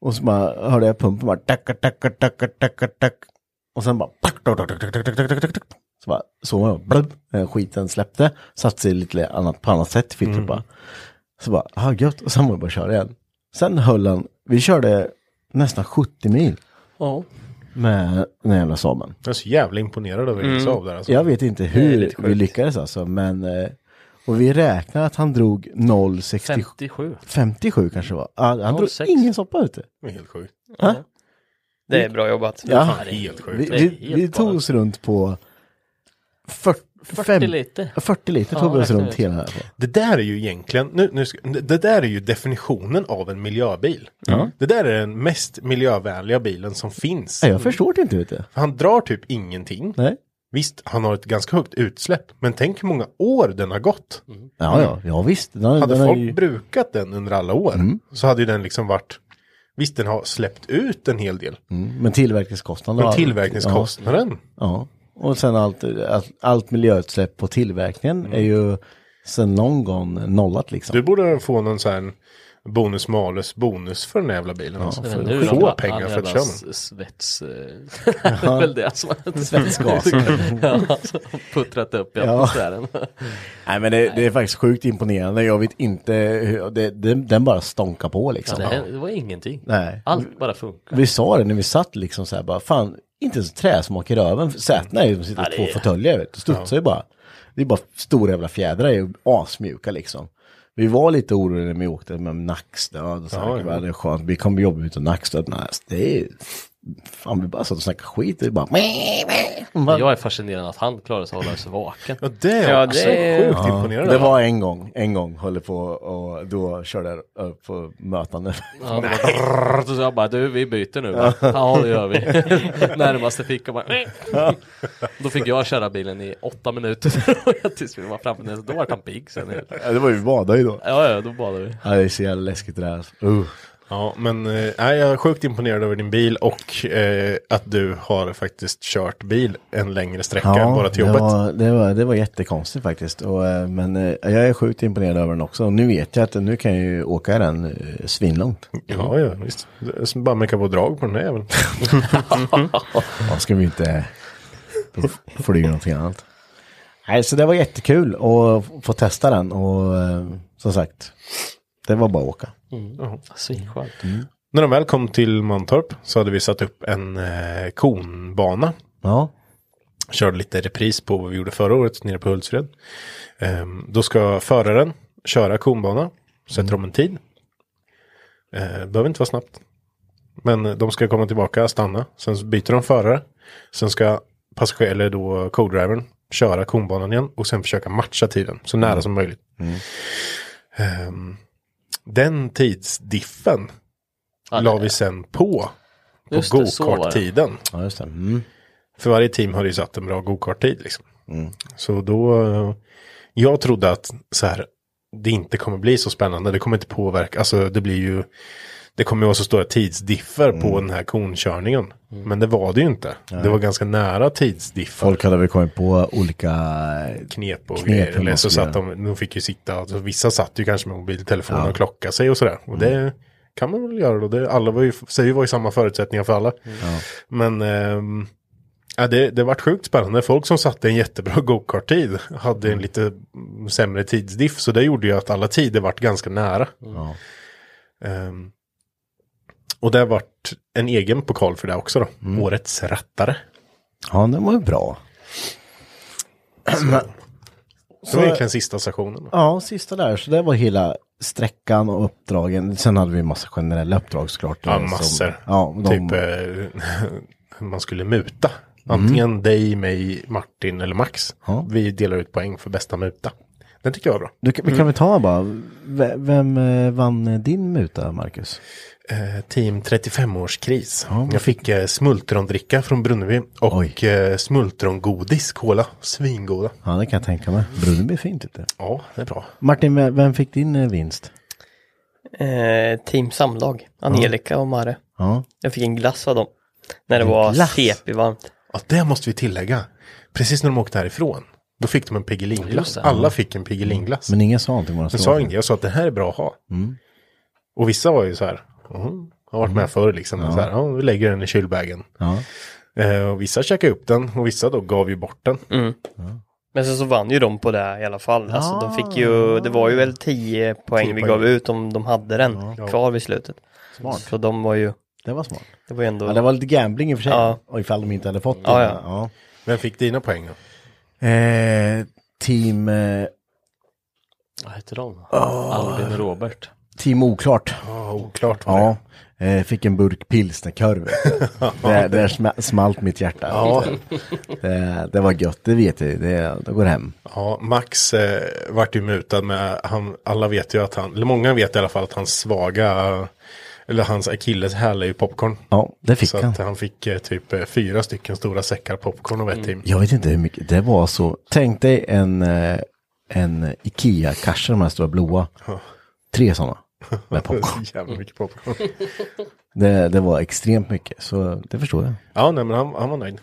Och så bara hörde jag pumpen bara tacka, tacka, tacka, tacka, tack. Och sen bara. Så bara såg jag, blub, skiten släppte, satte sig lite annat, på annat sätt filtret mm. bara. Så bara, ah gött, och sen var det bara köra igen. Sen höll han, vi körde nästan 70 mil. Ja. Med den jävla Saaben. Jag är så jävla imponerad över mm. Saab där alltså. Jag vet inte hur vi lyckades alltså, men eh, och vi räknar att han drog 0,67 57. 57 kanske det var. Ah, han drog 0,6. ingen soppa ute. Det är helt sjukt. Det är bra jobbat. Ja. Fan, helt sjukt. Vi, Det är vi, helt vi tog galet. oss runt på 40, 40 liter. 40 liter Ja, tog vi oss runt hela här på. Det där är ju egentligen, nu, nu, ska- det där är ju definitionen av en miljöbil. Det där är den mest miljövänliga bilen som finns. Nej, jag förstår det inte vet du. Han drar typ ingenting. Nej. Visst, han har ett ganska högt utsläpp. Men tänk hur många år den har gått. Ja, ja, ja visst. Den, Hade den folk ju, brukat den under alla år så hade ju den liksom varit Visst, den har släppt ut en hel del. mm, men tillverkningskostnaden. Men allt. tillverkningskostnaden. Ja, ja. Och sen allt, allt, allt miljöutsläpp på tillverkningen är ju sen någon gång nollat liksom. Du borde få någon sån här bonus malus bonus för den här jävla bilen. alltså. Men För nu få då, pengar all för att köra den. Svets... eh, Det är väl det som Svetsgas. ja, alltså, puttrat upp i Ja. atmosfären. Nej men det, det är faktiskt sjukt imponerande. Jag vet inte hur, det, det, den bara stånkar på Ja, liksom. det, här, det var ingenting. Nej. Allt bara funkar. Vi sa det när vi satt liksom så här bara, fan, inte ens träsmak i röven. Sätena är ju som sitter Ja, två är- fåtöljer, vet du. Studsar ju bara. Det är bara stora jävla fjädrar, är ju asmjuka liksom. Vi var lite oroliga när vi åkte med nackstöd och så här. Ja, ja. Det skönt, vi kommer jobba utan nackstöd. Nej, det är, fan vi bara satt och snackade skit. Det bara, Jag är fascinerad att han klarar sig att hålla sig vaken. Ja, det är Ja, också det sjukt imponerande. det var en gång, en gång höll på och då körde jag upp på mötande. Ja, var så jag bara, du vi byter nu va? Ja det gör vi. Närmaste ficka bara. Då fick jag köra bilen i åtta minuter tills vi var framme. Då var han pigg sen. Ja, det var ju vi badade ju då. Ja ja, då badade vi. Ja, det är så jävla läskigt det där. Uh. Ja, men eh, jag är sjukt imponerad över din bil och eh, att du har faktiskt kört bil en längre sträcka än bara till det jobbet. var, det, var, det var jättekonstigt faktiskt. Och, eh, men eh, jag är sjukt imponerad över den också. Och nu vet jag att nu kan jag ju åka den eh, svinlångt. Ja, ja, visst. Bara mecka på drag på den här jäveln. Ja, ska vi inte flyga någonting annat. Nej, så det var jättekul att få testa den. Och eh, som sagt, det var bara att åka. Svinskönt. När de väl kom till Mantorp så hade vi satt upp en eh, konbana. Ja, Körde lite repris på vad vi gjorde förra året nere på Hultsfred. Ehm, då ska föraren köra konbana. Sätter de en tid. Eh, behöver inte vara snabbt. Men de ska komma tillbaka, stanna. Sen byter de förare. Sen ska passager, eller då co-drivern köra konbanan igen. Och sen försöka matcha tiden så nära som möjligt. Ehm, den tidsdiffen Ja, la vi sen på. På Just det, så var det. go-kart-tiden. ja just det. Mm. För varje team har ju satt en bra go-kart-tid liksom. Så då, jag trodde att så här, det inte kommer bli så spännande, det kommer inte påverka, alltså det blir ju, det kommer ju vara så stora tidsdiffer Mm. på den här konkörningen. Men det var det ju inte. Det var ganska nära tidsdiffer. Folk hade väl kommit på olika... knep och Knep grejer. Eller så satt de, de fick ju sitta, alltså, vissa satt ju kanske med mobiltelefonen och klocka sig och sådär. Och Mm. det kan man väl göra då. Det, alla var ju, säger var ju samma förutsättningar för alla. Men ehm, ja, det, det vart sjukt spännande. Folk som satte en jättebra go-kart-tid hade Mm. en lite sämre tidsdiff. Så det gjorde ju att alla tider vart ganska nära. Ja. Ehm, och det vart en egen pokal för det också då. Mm. Årets rattare. ja, den var ju bra. Det var egentligen sista stationen. Ja, sista där. Så det var hela sträckan och uppdragen. Sen hade vi massa generella uppdrag såklart. Ja, eh, som- massor. ja, de, Typ eh, man skulle muta. Antingen dig, mig, Martin eller Max. Ja. Vi delar ut poäng för bästa muta. Den tycker jag var bra. du, kan- vi kan väl ta bara, ve- vem eh, vann din muta, Marcus? Eh, team 35-årskris. Ja. Jag fick eh, smultrondricka från Brunneby och eh, smultrongodis, cola. Svingoda. Ja, det kan jag tänka mig. Brunneby är fint ute. Ja, det är bra. Martin, ve- vem fick din eh, vinst? Eh, team Samlag, Angelica och Mare. Ja, Jag fick en glass av dem. När det En var? CP-varmt. Ja, det måste vi tillägga. Precis när de åkte härifrån. Då fick de en Piggelinglass. Alla fick en Piggelinglass. men ingen sa någonting vad de Jag sa inget, jag sa att det här är bra att ha. Mm. Och vissa var ju så här, "Mhm, har varit med förr liksom. Så här, ja, vi lägger den i kylbägen. Ja. Eh, och vissa checkade upp den och vissa då gav ju bort den. Mm. Men sen så vann ju de på det i alla fall. Alltså de fick ju, det var ju väl 10 poäng 10 vi poäng. gav ut om de hade den kvar vid slutet. Smart. Så de var ju, Det var smart. det var ändå, Ja, det var lite gambling i och för sig. Ja. Och ifall de inte hade fått Ja, det. ja. Vem fick dina poäng då? Eh, team, eh, Vad heter de? Albin och Robert. team Oklart. Ja, oklart var Ja. Eh, fick en burk pilsnerkorv. det, det sma- smalt mitt hjärta. Ja. Det, det var gött, det vet jag det, det går hem. Ja, Max eh, vart ju mutad med, han, alla vet ju att han, eller många vet i alla fall att hans svaga, eller hans akilleshäl är ju popcorn. Ja, det fick Så han. att han fick eh, typ eh, fyra stycken stora säckar popcorn av ett team. Jag vet inte hur mycket, det var så. Tänk dig en, eh, en Ikea-kasse, de här stora blåa. Tre sådana. Med popcorn. Jävla mycket popcorn. Det, det var extremt mycket, så det förstår jag. Ja, nej men han, han var nöjd.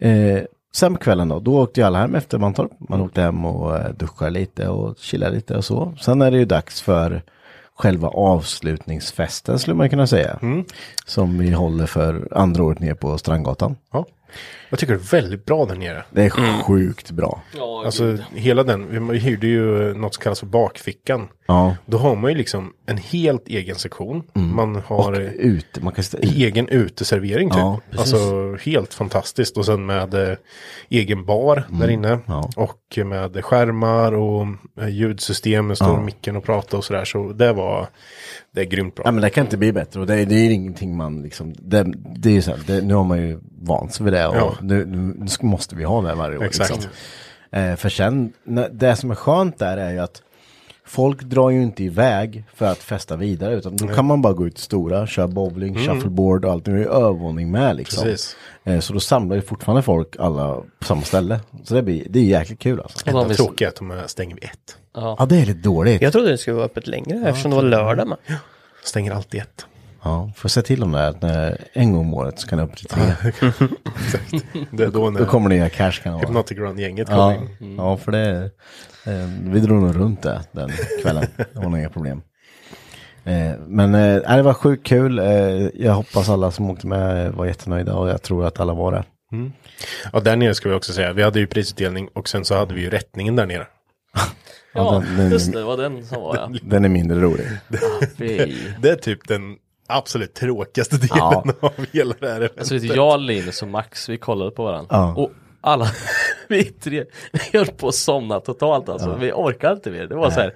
Eh, sen på kvällen då, då åkte ju alla hem efter Mantorp. Man åkte hem och eh, duschade lite och chillade lite och så. Sen är det ju dags för själva avslutningsfesten skulle man kunna säga. Som vi håller för andra året ner på Strandgatan. Ja. Jag tycker det är väldigt bra där nere. Det är sjukt bra. Ja, Alltså hela den, vi hyrde ju något som kallas för bakfickan. Ja. Då har man ju liksom en helt egen sektion. Man har Och ute, man kan ställa egen uteservering typ. Ja, alltså helt fantastiskt. Och sen med eh, egen bar där inne. Mm. Ja. Och med skärmar och eh, ljudsystem. Står Ja. micken och pratar och sådär. Så det var, det är grymt bra. Ja men det kan inte bli bättre och det, det är ingenting man liksom, det, det är ju så här, det, nu har man ju vant sig vid det och nu, nu, måste vi ha det varje år. Exakt. Liksom. Eh, för sen, det som är skönt där är ju att folk drar ju inte iväg för att festa vidare utan då kan man bara gå ut stora, köra bowling, shuffleboard och allt, nu är ju övervåning med liksom. Precis. Eh, så då samlar ju fortfarande folk alla på samma ställe. Så det, blir, det är jäkligt kul alltså. Och de Enda vill- tråkiga är att de är- stänger vid ett. Ja det är lite dåligt. jag trodde det skulle vara öppet längre eftersom det var lördag med. Stänger alltid ett. Ja, får se till om det att när en gång om året så kan det upp till tre. Det är då när Då kommer det nya cash kan det vara. Hypnotic Run-gänget kommer Ja, in. ja, för det, eh, vi drog nog runt det den kvällen. Det var nog inga problem. Eh, men eh, det var sjukt kul. Eh, jag hoppas alla som åkte med var jättenöjda och jag tror att alla var det. Ja, där nere ska vi också säga. Vi hade ju prisutdelning och sen så hade vi ju rättningen där nere. Ja, den, den, just det, det var den som var ja. den är mindre rolig. Fy. Det är typ den absolut tråkigaste delen Ja. av hela det här eventet. Alltså vet du, jag, Linus och Max, vi kollade på varandra. Ja. Och alla, vi tre, vi höll på att somna totalt alltså. Vi orkade inte mer. Det var så här,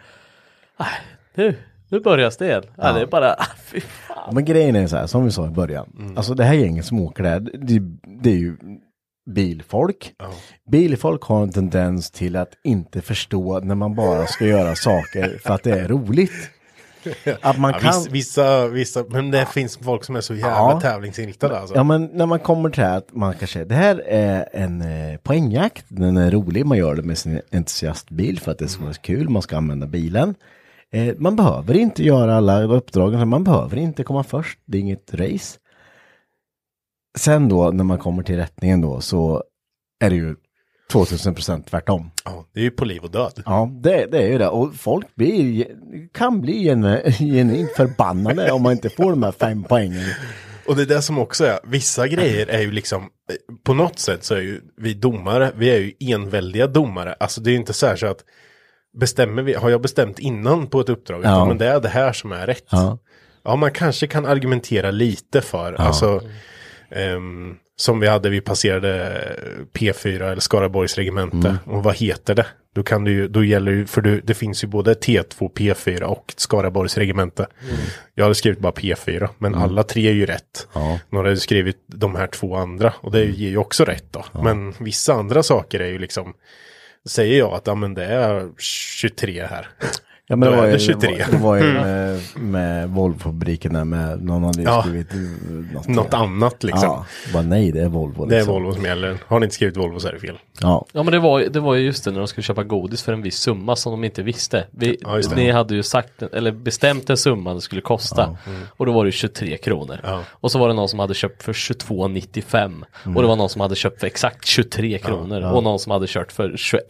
"Nej, nu, nu börjar det igen. Ja. det är bara, fy fan. Men grejen är så här, som vi sa i början. Alltså det här gänget som åker där, det, det är ju bilfolk. Bilfolk har en tendens till att inte förstå när man bara ska göra saker för att det är roligt. Att man Ja, kan... vissa, vissa, men det finns folk som är så jävla Ja. tävlingsinriktade alltså. Ja men när man kommer till det här att man kanske, det här är en eh, poängjakt, den är rolig, man gör det med sin entusiastbil för att det ska vara kul, man ska använda bilen. Eh, man behöver inte göra alla uppdragen, man behöver inte komma först, det är inget race. Sen då när man kommer till rättningen då så är det ju 2000 procent tvärtom. Ja, det är ju på liv och död. Ja, det, det är ju det. Och folk blir, kan bli genu- genuint förbannade om man inte får de här fem poängen. Och det är det som också är, vissa grejer är ju liksom, eh, på något sätt så är ju vi domare, vi är ju enväldiga domare. Alltså det är ju inte så här så att, bestämmer vi, har jag bestämt innan på ett uppdrag, Ja. ja. men det är det här som är rätt. Ja. Ja, man kanske kan argumentera lite för, alltså, ehm, som vi hade, vi passerade P4 eller Skaraborgs regemente. Och vad heter det? Då kan du då gäller ju, för du, det finns ju både T2, P4 och Skaraborgs regemente. Jag hade skrivit bara P4, men alla tre är ju rätt. Ja. Några hade skrivit de här två andra, och det ger ju också rätt då. Men vissa andra saker är ju liksom, säger jag att ja, men det är 23 här. Ja men Då det var ju, det 23. Det var, ju med, med Volvo-fabriken där med någon hade Ja. skrivit något, Något annat liksom. Ja, bara nej det är Volvo. Det är liksom. Volvo som gäller. Har ni inte skrivit Volvo så är det fel. Ja, Ja men det var, det var ju just det när de skulle köpa godis för en viss summa som de inte visste. Vi, Ja, just det. ni hade ju sagt, eller bestämt en summa det skulle kosta. Och då var det 23 kronor. Ja. Och så var det någon som hade köpt för 22,95. Och det var någon som hade köpt för exakt 23 kronor. Och någon som hade kört för 21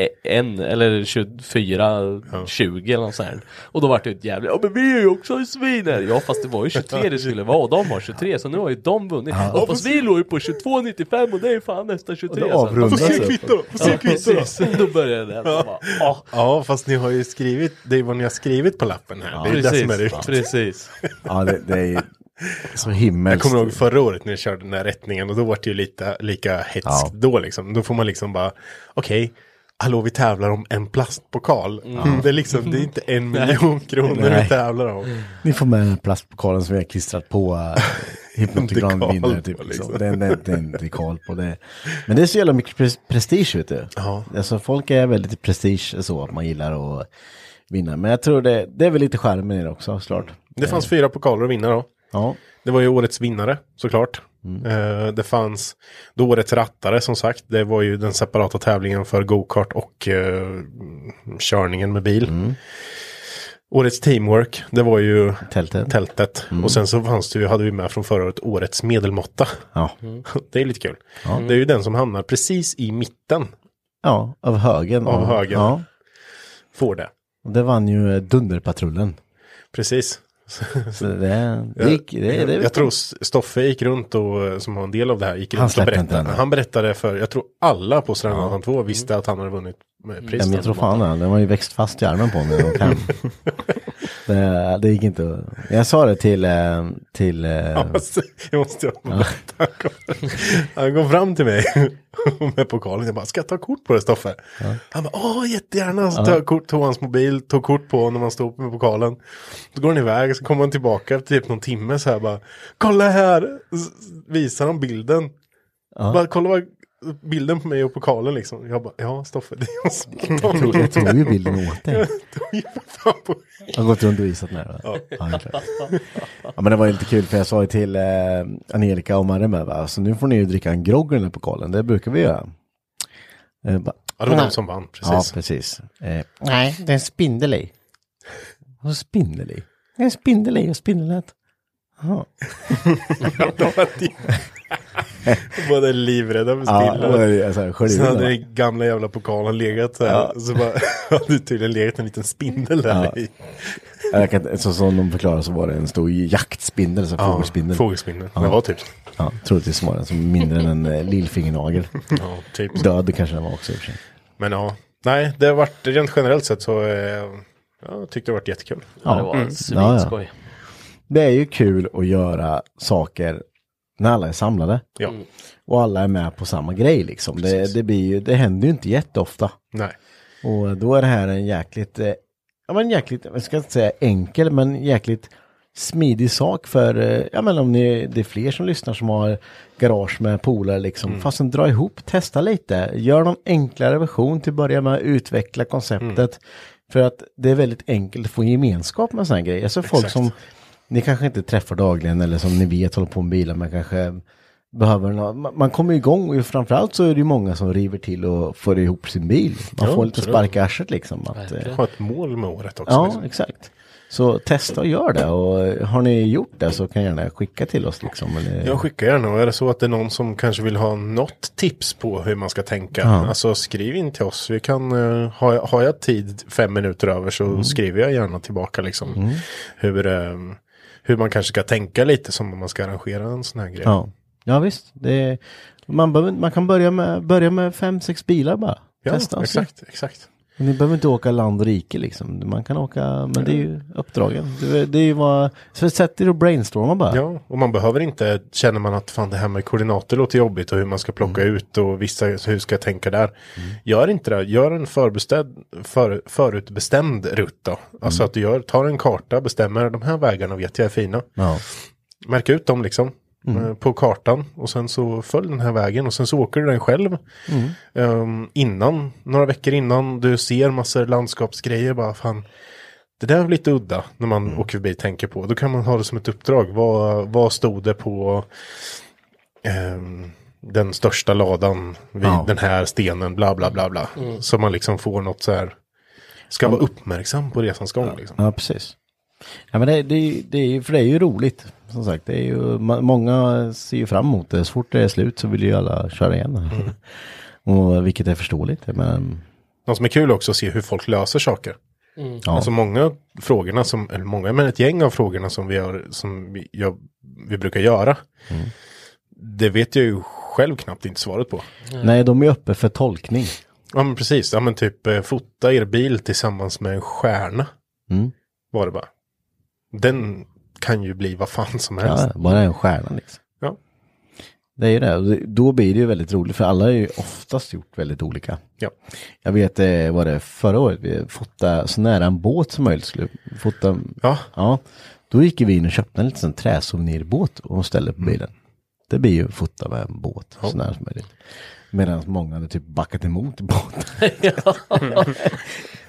eller 24, 20 eller något sånt här. Och då var det ett jävla, ja men vi är ju också sviner. Ja fast det var ju 23 det skulle vara och de har 23 så nu har ju de vunnit. Ja, fast vi låg ju på 22,95 och det är fan nästan 23. Och då så- avrundas Få se det. kvitto! Få se Ja, kvitto! precis. Då började det. Ja. Ja, Ja, fast ni har ju skrivit, det är vad ni har skrivit på lappen här. det är det som är det precis. precis. ja det, det är ju så himmelskt. Jag kommer ihåg förra året när jag körde den här rättningen och då var det ju lite lika hetskt Ja. då liksom. Då får man liksom bara, okej, hallå vi tävlar om en plastpokal. Det är liksom, det är inte en miljon kronor Nej. vi tävlar om. Ni får med den här plastpokalen som vi har klistrat på uh, Hypnotic Dekal vinnare typ. på, Liksom. liksom. Det, är, det, är- det är en dekal på det. Men det är så jävla mycket pres- prestige vet du. Ja. Alltså folk är väldigt prestige så att man gillar att vinna. Men jag tror det, det är väl lite skärmen i det också såklart. Det fanns fyra pokaler att vinna då. Ja. Det var ju årets vinnare såklart. Eh, det fanns då årets rattare som sagt. Det var ju den separata tävlingen för go-kart och eh, körningen med bil. Årets teamwork, det var ju Tältet. tältet. Och sen så fanns det ju, hade vi med från förra året, årets medelmåtta. Ja. Det är lite kul. Det är ju den som hamnar precis i mitten. ja, av högen. Av Ja. högen. Ja. Får det. Det vann ju Dunderpatrullen. Precis. Så det, det, gick, det, det, jag tror Stoffe gick runt och, eh, som har en del av det här, gick Han runt och släppte inte berättade. Han berättade för, jag tror alla på Strandgatan 2 visste att han hade vunnit med Ja, pris. men jag tror fan det. Den var ju växt fast i armen på mig. Det, det gick inte. Jag sa det till... eh, till eh, Jag måste jag. Han kom, han kom fram till mig med pokalen. Jag bara, ska jag ta kort på det Stoffe? Han bara, åh jättegärna. Så tog kort, tog hans mobil, tog kort på när man stod med pokalen. Så går han iväg, så kommer han tillbaka efter typ någon timme så här bara, kolla här. Visar han bilden. Bara, kolla vad bilden på mig och pokalen liksom. Jag bara, ja Stoffe, det är jag som jag, tog, jag tog ju bilden åt dig. Jag har gått runt och visat det. Ja. Ja, klart. ja, men det var ju lite kul för jag sa ju till eh, Angelica och Marre med va. Så nu får ni ju dricka en grogg i den här pokalen. Det brukar vi göra. Eh, ba, Ja, det var de som vann, precis. Ja, precis. Eh, nej, det är en spindel i. Vad spindel i? Det är en spindel i och spindelnät. Jaha. spindlar. då är det så här, skölj Så ur hade den. den gamla jävla pokalen legat så här. Ja. Så bara, hade tydligen legat en liten spindel där Ja. i. Jag kan, så som de förklarar så var det en stor jaktspindel, så fågelspindel. Fågelspindel. Ja. Det var typ. Ja, troligtvis var den som mindre än en eh, lillfingernagel. Ja, typ. Död kanske den var också i och för sig. Men ja. Nej, det har varit rent generellt sett så. Eh, jag tyckte det har varit jättekul. Ja, det var Mm. svinskoj. Det är ju kul att göra saker när alla är samlade. Ja. Och alla är med på samma grej liksom. Det, det, blir ju, det händer ju inte jätteofta. Nej. Och då är det här en jäkligt, eh, ja men jäkligt, jag ska inte säga enkel, men jäkligt smidig sak för, eh, ja men om ni, det är fler som lyssnar som har garage med polare liksom. Mm. Fastän dra ihop, testa lite, gör någon enklare version till att börja med, utveckla konceptet. Mm. För att det är väldigt enkelt att få gemenskap med sådana grejer. Alltså folk Exakt. som ni kanske inte träffar dagligen eller som ni vet håller på med bilar, men kanske behöver nå- man, kommer igång och framförallt så är det ju många som river till och får ihop sin bil. Man Ja, får lite spark i arslet liksom. Att, eh, Ha ett mål med året också. ja, liksom. exakt. Så testa och gör det och har ni gjort det så kan gärna skicka till oss liksom. Eller... Jag skickar gärna och är det så att det är någon som kanske vill ha något tips på hur man ska tänka. Ja. Alltså skriv in till oss. Vi kan, uh, har, har jag tid fem minuter över så Mm. skriver jag gärna tillbaka liksom. Hur, eh, hur man kanske ska tänka lite som om man ska arrangera en sån här grej. Ja, ja visst. Det är, man, man kan börja med, börja med fem, sex bilar bara. Ja, Testa exakt, exakt. Ni behöver inte åka land och rike liksom. Man kan åka, men det är ju uppdragen. Det, är- det är ju vad, så sätt er och brainstorma bara. Ja, och man behöver inte, känner man att fan det här med koordinater låter jobbigt och hur man ska plocka Mm. ut och vissa, hur ska jag tänka där. Gör inte det, gör en förbestämd, för, förutbestämd rutt då. Alltså att du gör, tar en karta, bestämmer de här vägarna vet jag är fina. Ja. Märk ut dem liksom. Eh, På kartan och sen så följ den här vägen och sen så åker du den själv. Ehm, innan, några veckor innan du ser massor landskapsgrejer bara fan. Det där är lite udda när man åker förbi och tänker på. Då kan man ha det som ett uppdrag. Vad, vad stod det på ehm, den största ladan vid Ja. den här stenen bla bla bla bla. Så man liksom får något så här. Ska vara uppmärksam på resans gång liksom. Ja, precis. Ja, men det, det, det för det är ju roligt. Som sagt, det är ju, många ser ju fram emot det. Så fort det är slut så vill ju alla köra igen. och vilket är förståeligt. Men, Något som är kul också att se hur folk löser saker. ja. Alltså många frågorna som, eller många, men ett gäng av frågorna som vi, har, som vi, jag, vi brukar göra. Det vet jag ju själv knappt inte svaret på. Nej, de är uppe för tolkning. Ja men precis, ja men typ eh, fota er bil tillsammans med en stjärna. Mm. Var det bara. Den kan ju bli vad fan som helst. Ja, bara en stjärna liksom. Ja. Det är ju det. Då blir det ju väldigt roligt. För alla har ju oftast gjort väldigt olika. Ja. Jag vet, eh, var det förra året, vi fotade så nära en båt som möjligt. Skulle fota, Ja. ja. Då gick vi in och köpte en liten träsouvenirbåt och ställde på bilen. Det blir ju fota med en båt så nära som möjligt. Medan många hade typ backat emot båten.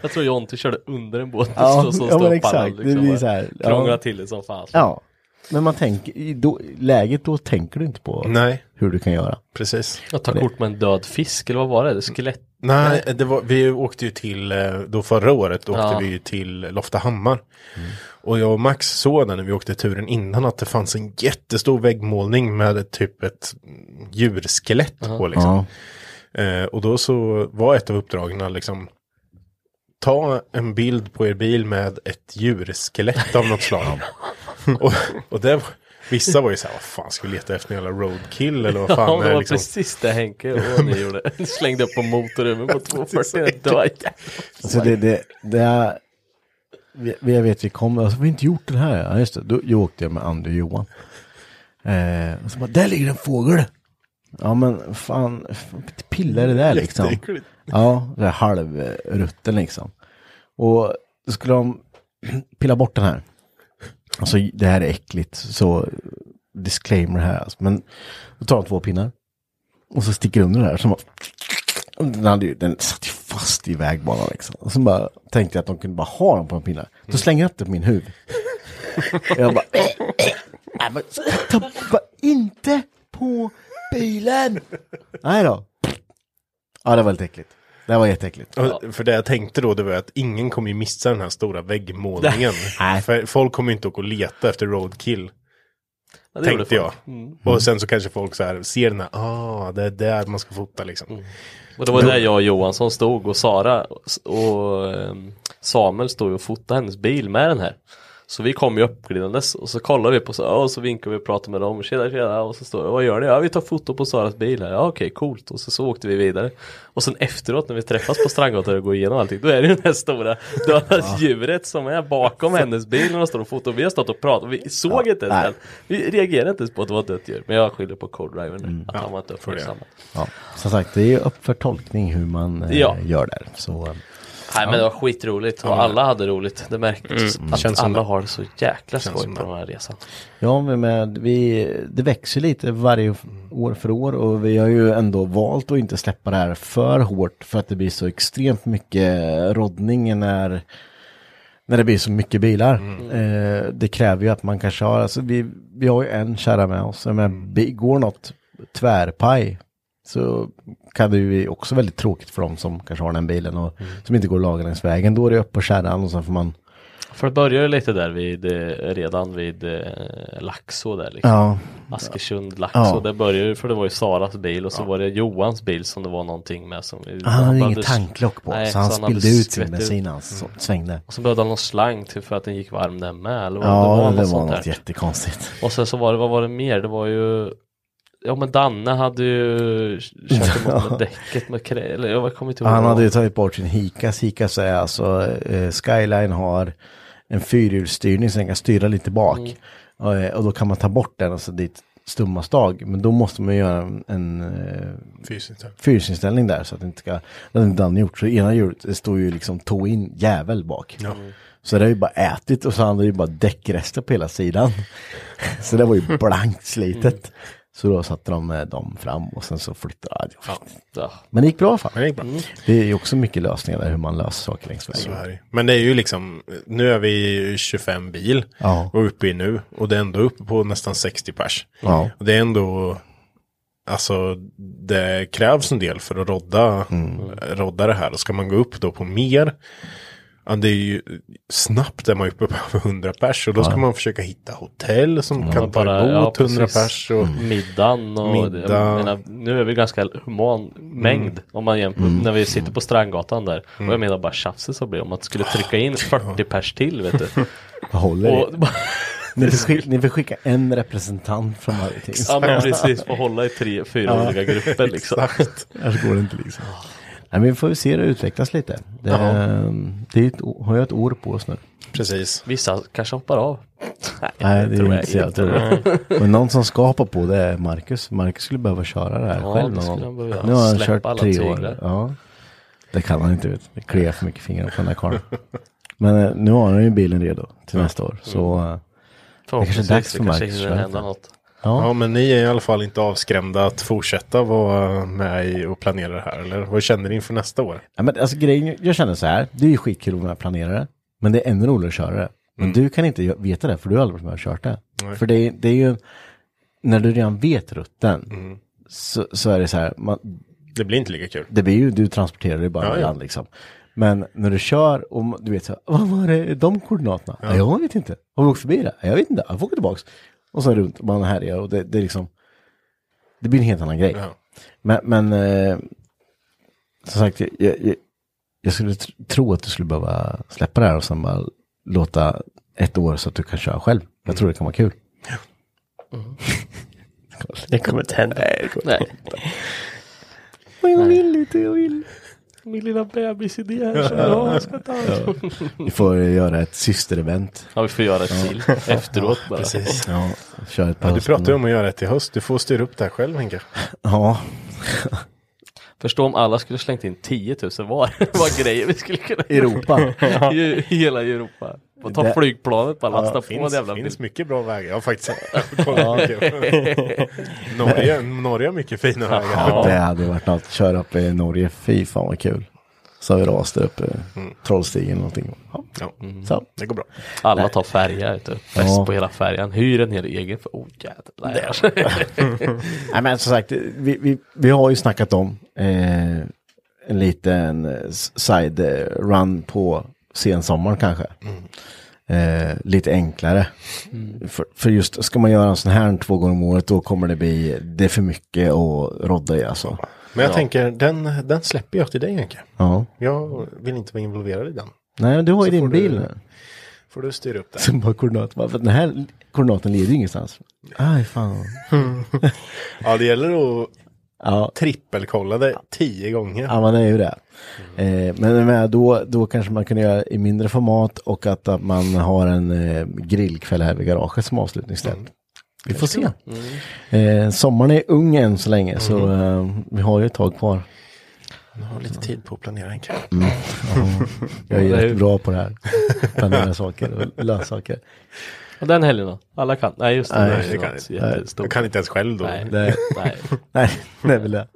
Jag tror Jonte körde under en båt Ja, och så ja, stoppade men han exakt. Det blir så här, ja. Till det som fan. Ja, men man tänker, i då, läget då tänker du inte på Nej, hur du kan göra. precis. Jag tar kort med en död fisk eller vad var det? Skelett? Nej, det var, vi åkte ju till, eh, då förra året åkte Ja. vi ju till Loftahammar. Och jag och Max såg där när vi åkte turen innan att det fanns en jättestor väggmålning med ett, typ ett djurskelett på liksom. Ja. Eh, och då så var ett av uppdragen liksom ta en bild på er bil med ett djurskelett av något slag. och, och det vissa var ju så här, vad fan ska vi leta efter en jävla roadkill eller vad fan Ja, det är var liksom. precis det Henke och ni gjorde. Slängde upp på motorrummet på 240. Det var. Alltså det, det, det är, vi, jag vet vi kom, alltså vi har inte gjort det här. Ja just det, då jag åkte jag med Andy och Johan. Eh, och så bara, där ligger en fågel. Ja men fan, pilla det där liksom. Ja, det är halvrutten liksom. Och då skulle de pilla bort den här. Alltså det här är äckligt, så disclaimer här alltså. Men då tar de två pinnar. Och så sticker under det här. Så bara, den, hade ju, den satt ju fast i vägbanan liksom. Och så bara tänkte jag att de kunde bara ha den på en pinne. Då slänger jag upp det på min huvud. jag bara, äh, äh, nej, men ta bara inte på bilen. Nej då. Ja, det var lite äckligt. Det var jätteäckligt. Och För det jag tänkte då det var att ingen kommer ju missa den här stora väggmålningen. För folk kommer ju inte åka och leta efter roadkill. Ja, tänkte jag. Mm. Och sen så kanske folk så här ser den här, ah det är där man ska fota liksom. Mm. Och det var där jag och Johansson stod och Sara och ehm, Samuel stod och fotade hennes bil med den här. Så vi kom ju uppglidandes och så kollade vi på så och så vinkade vi och pratade med dem. Tjena tjena och så står vad gör ni? Ja vi tar foto på Saras bil här. Ja okej coolt och så, så åkte vi vidare. Och sen efteråt när vi träffas på Strandgatan och går igenom allting då är det ju den här stora döda djuret som är bakom hennes bil när de står och fotar. Och vi har stått och pratat och vi såg inte ens den. Vi reagerade inte ens på att det var ett dött djur. Men jag skyller på co-drivern nu. Mm. Att han var inte det. uppmärksammad. Ja, som sagt, det är upp för tolkning hur man eh, Ja. gör där. Så, eh, Nej men det var skitroligt. Och alla hade roligt. Det märktes att Känns alla har det så jäkla skoj på den här resan. ja, men med, vi, det växer lite varje år för år och vi har ju ändå valt att inte släppa det här för hårt för att det blir så extremt mycket roddning när, när det blir så mycket bilar. Eh, det kräver ju att man kanske har, alltså vi, vi har ju en kärra med oss, men bi- går något tvärpaj så kan det ju också väldigt tråkigt för dem som kanske har den bilen och som inte går laga längs vägen. Då är det upp på kärran och sen får man För det började lite där vid, eh, redan vid eh, Laxå där liksom. Ja, Askersund, Laxå. Ja. Där började det, för det var ju Saras bil och så var det Johans bil som det var någonting med som han hade behövde inget s- tanklock på Nej, så han så han hade spillde ut sin bensin han så- svängde. Och så behövde han någon slang till för att den gick varm den med. Eller vad Ja, det var, det var, något sånt något jättekonstigt. Och sen så var det, vad var det mer? Det var ju Ja men Danne hade ju kört emot med däcket med krä, eller jag kommer inte ihåg. Han hade ju tagit bort sin Hikas. Hikas är alltså, eh, Skyline har en fyrhjulsstyrning så den kan styra lite bak. Mm. Och, eh, och då kan man ta bort den och så dit stumma stag. Men då måste man göra en, en eh, Fysiskt. fyrhjulsinställning där så att det inte ska, det har Danne gjort. Så ena hjulet, det står ju liksom tå in jävel bak. Ja. Så det har ju bara ätit och så hade det ju bara däckrester på hela sidan. så det var ju blankt slitet. Så då satte de eh, dem fram och sen så flyttade ja. Ja. Men det gick bra i alla fall. Men det gick bra. Det är ju också mycket lösningar där hur man löser saker längs vägen. Men det är ju liksom, nu är vi 25 bil Ja. och uppe i nu. Och det är ändå uppe på nästan 60 pers. Ja. Och det är ändå, alltså det krävs en del för att rodda, rodda det här. Och ska man gå upp då på mer, ja, det är ju snabbt är man uppe på över 100 pers. Och då ska man försöka hitta hotell som kan ta bara- emot ja, 100 precis. pers. Och, Middagen och Middag. Jag menar, nu är vi ganska human mängd om man jämför när vi sitter på Strandgatan där. Och jag menar bara tjafset som blir om man skulle trycka in 40 pers till vet du. Vad håller? Och, Ni får, skicka, ni får skicka en representant från varje ting. ja men precis, få hålla i tre, fyra olika grupper liksom. Annars går det inte liksom. Nej, men vi får se det utvecklas lite. Det, det är ett, har ju ett år på oss nu. precis. Vissa kanske hoppar av. Nej, det är tror jag inte så jag tror. Men någon som ska hoppa på det är Marcus. Marcus skulle behöva köra det här Ja, själv det någon skulle gång. Nu har han Släppa kört alla tre år. Ja. Det kan han inte, vet. Det kliar för mycket fingrar på den där karln. Men eh, nu har han ju bilen redo till nästa år. Så eh, dags för det kanske Marcus hinner att hända vänta. något. Ja. Ja, men ni är i alla fall inte avskrämda att fortsätta vara med i och planera det här. Eller vad känner ni inför nästa år? Ja, men alltså grejen, jag känner så här, det är ju skitkul att vara med och planera det. Men det är ännu roligare att köra det. Men du kan inte veta det, för du har aldrig varit med och kört det. Nej. För det, är- det är ju, när du redan vet rutten, så, så är det så här, man, Det blir inte lika kul. det blir ju, du transporterar dig bara Ja, ja. ibland liksom. Men när du kör och du vet så här, vad var det, de koordinaterna? Ja. Jag vet inte. Har vi åkt förbi det? Jag vet inte, jag får åka tillbaks. Och så runt, man härjar och det, det är liksom, det blir en helt annan grej. Ja. Men, men eh, som sagt, jag, jag, jag skulle tr- tro att du skulle behöva släppa det här och sen bara låta ett år så att du kan köra själv. Jag tror det kan vara kul. Det kommer inte hända. Nej. Jag vill lite, jag vill. Min lilla bebisidé här som jag ska ta. Vi får göra ett systerevent. Ja vi får göra ett till efteråt bara. Precis. Ja, köra ett par Du pratar ju om att göra det till höst. Du får styra upp det här själv Henke. Ja, Förstå om alla skulle slängt in 10 000 var. Vad grejer vi skulle kunna Europa. I hela Europa. Och ta Det- flygplanet bara lasta Det på finns, jävla finns mycket bra vägar. Jag har faktiskt. Norge, Norge har mycket fina vägar. Det hade varit något. Köra upp i Norge. Fy fan vad kul. Så har vi ras där uppe. Trollstigen eller någonting. Ja. Ja, Så. det går bra. Alla tar färja. Fest Ja. på hela färjan. Hyr en hel egen för oh jävlar. Nej men som sagt, vi, vi, vi har ju snackat om eh, en liten eh, side eh, run på sensommar kanske. Eh, lite enklare. För, för just, ska man göra en sån här två gånger om året då kommer det bli, det är för mycket att rodda i alltså. Men jag tänker, den, den släpper jag till dig Henke. Ja. Jag vill inte vara involverad i den. Nej, du har ju din bil du- nu. Får du styra upp det. Som bara koordinat. Bara, För den här koordinaten leder ju ingenstans. Aj fan. Ja, det gäller att Ja, trippelkolla det tio gånger. Ja, man är ju det. Eh, men med, då, då kanske man kan göra i mindre format och att, att man har en eh, grillkväll här vid garaget som avslutningsställe. Vi får se. Eh, sommaren är ung än så länge så eh, vi har ju ett tag kvar. Jag har lite tid på att planera Henke. Jag är ju Det är rätt bra på det här. Planera saker och lösa saker. Och den helgen då? Alla kan? Nej just det. Nej, det kan något inte. jättestort. Jag kan inte ens själv då. Nej. Det, Nej. nej, det är väl det.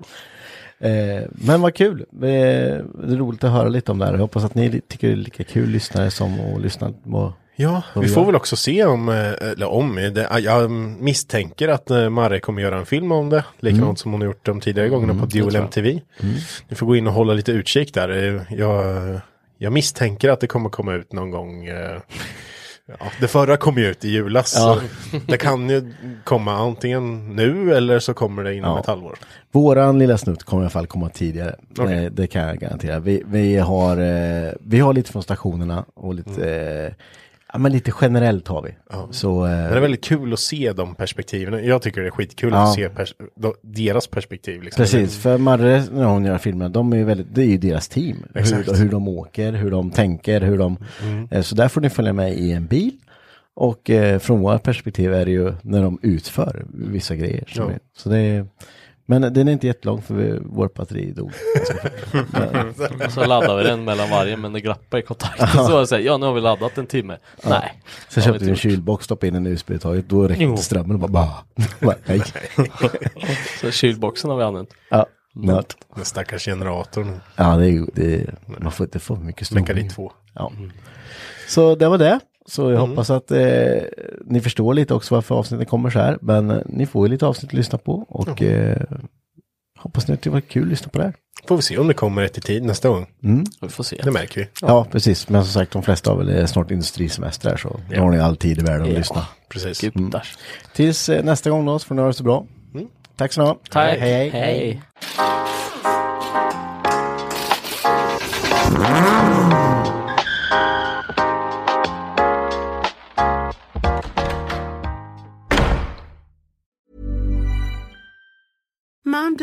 Eh, men vad kul. Eh, det är roligt att höra lite om det här. Jag hoppas att ni tycker det är lika kul lyssnare som att lyssna på Ja, vi vi får gör. väl också se om, eh, eller om, det, jag misstänker att eh, Marre kommer göra en film om det. Likadant Mm. som hon har gjort de tidigare gångerna på Dual MTV. Ni får gå in och hålla lite utkik där. Eh, Jag, Jag misstänker att det kommer komma ut någon gång. Eh, ja, det förra kom ju ut i julas. Ja. Så det kan ju komma antingen nu eller så kommer det inom Ja. ett halvår. Våran lilla snutt kommer i alla fall komma tidigare. Okej. Eh, det kan jag garantera. Vi, vi, har, eh, vi har lite från stationerna och lite, eh, ja, men lite generellt har vi. Så, eh, Men det är väldigt kul att se de perspektiven. Jag tycker det är skitkul Ja. att se pers de, deras perspektiv. Liksom. Precis, för Marre när hon gör filmerna, de är väldigt, det är ju deras team. Exakt. Hur, hur de åker, hur de tänker, hur de... Mm. Eh, Så där får ni följa med i en bil. Och eh, från vårt perspektiv är det ju när de utför vissa grejer. Ja. är, så det är, men den är inte jättelång för vi, vårt batteri dog. Och så laddar vi den mellan varje men det glappar i kontakten. Så här, ja nu har vi laddat en timme. Nej. Sen köpte vi en gjort. kylbox, stoppade in en USB-uttaget, då räckte Jo. strömmen och bara, bara, bara nej. Så kylboxen har vi använt. Ja, nöt. Den stackars generatorn. Ja, det är ju, det är, man får inte få mycket strålning. dit två. Ja. Så det var det. Så jag hoppas att eh, ni förstår lite också varför avsnittet kommer så här. Men eh, ni får ju lite avsnitt att lyssna på och eh, hoppas ni att det var kul att lyssna på det här. Får vi se om det kommer rätt i tid nästa gång. Vi får se. Det märker vi. Ja, precis. Men som sagt, de flesta har väl eh, snart industrisemester här, så då har ni all tid i världen att Ja. lyssna. Precis. Gudars. Tills eh, nästa gång då, så får ni ha det så bra. Tack så mycket. Tack. Hej, hej. hej. Mom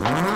Mm-hmm.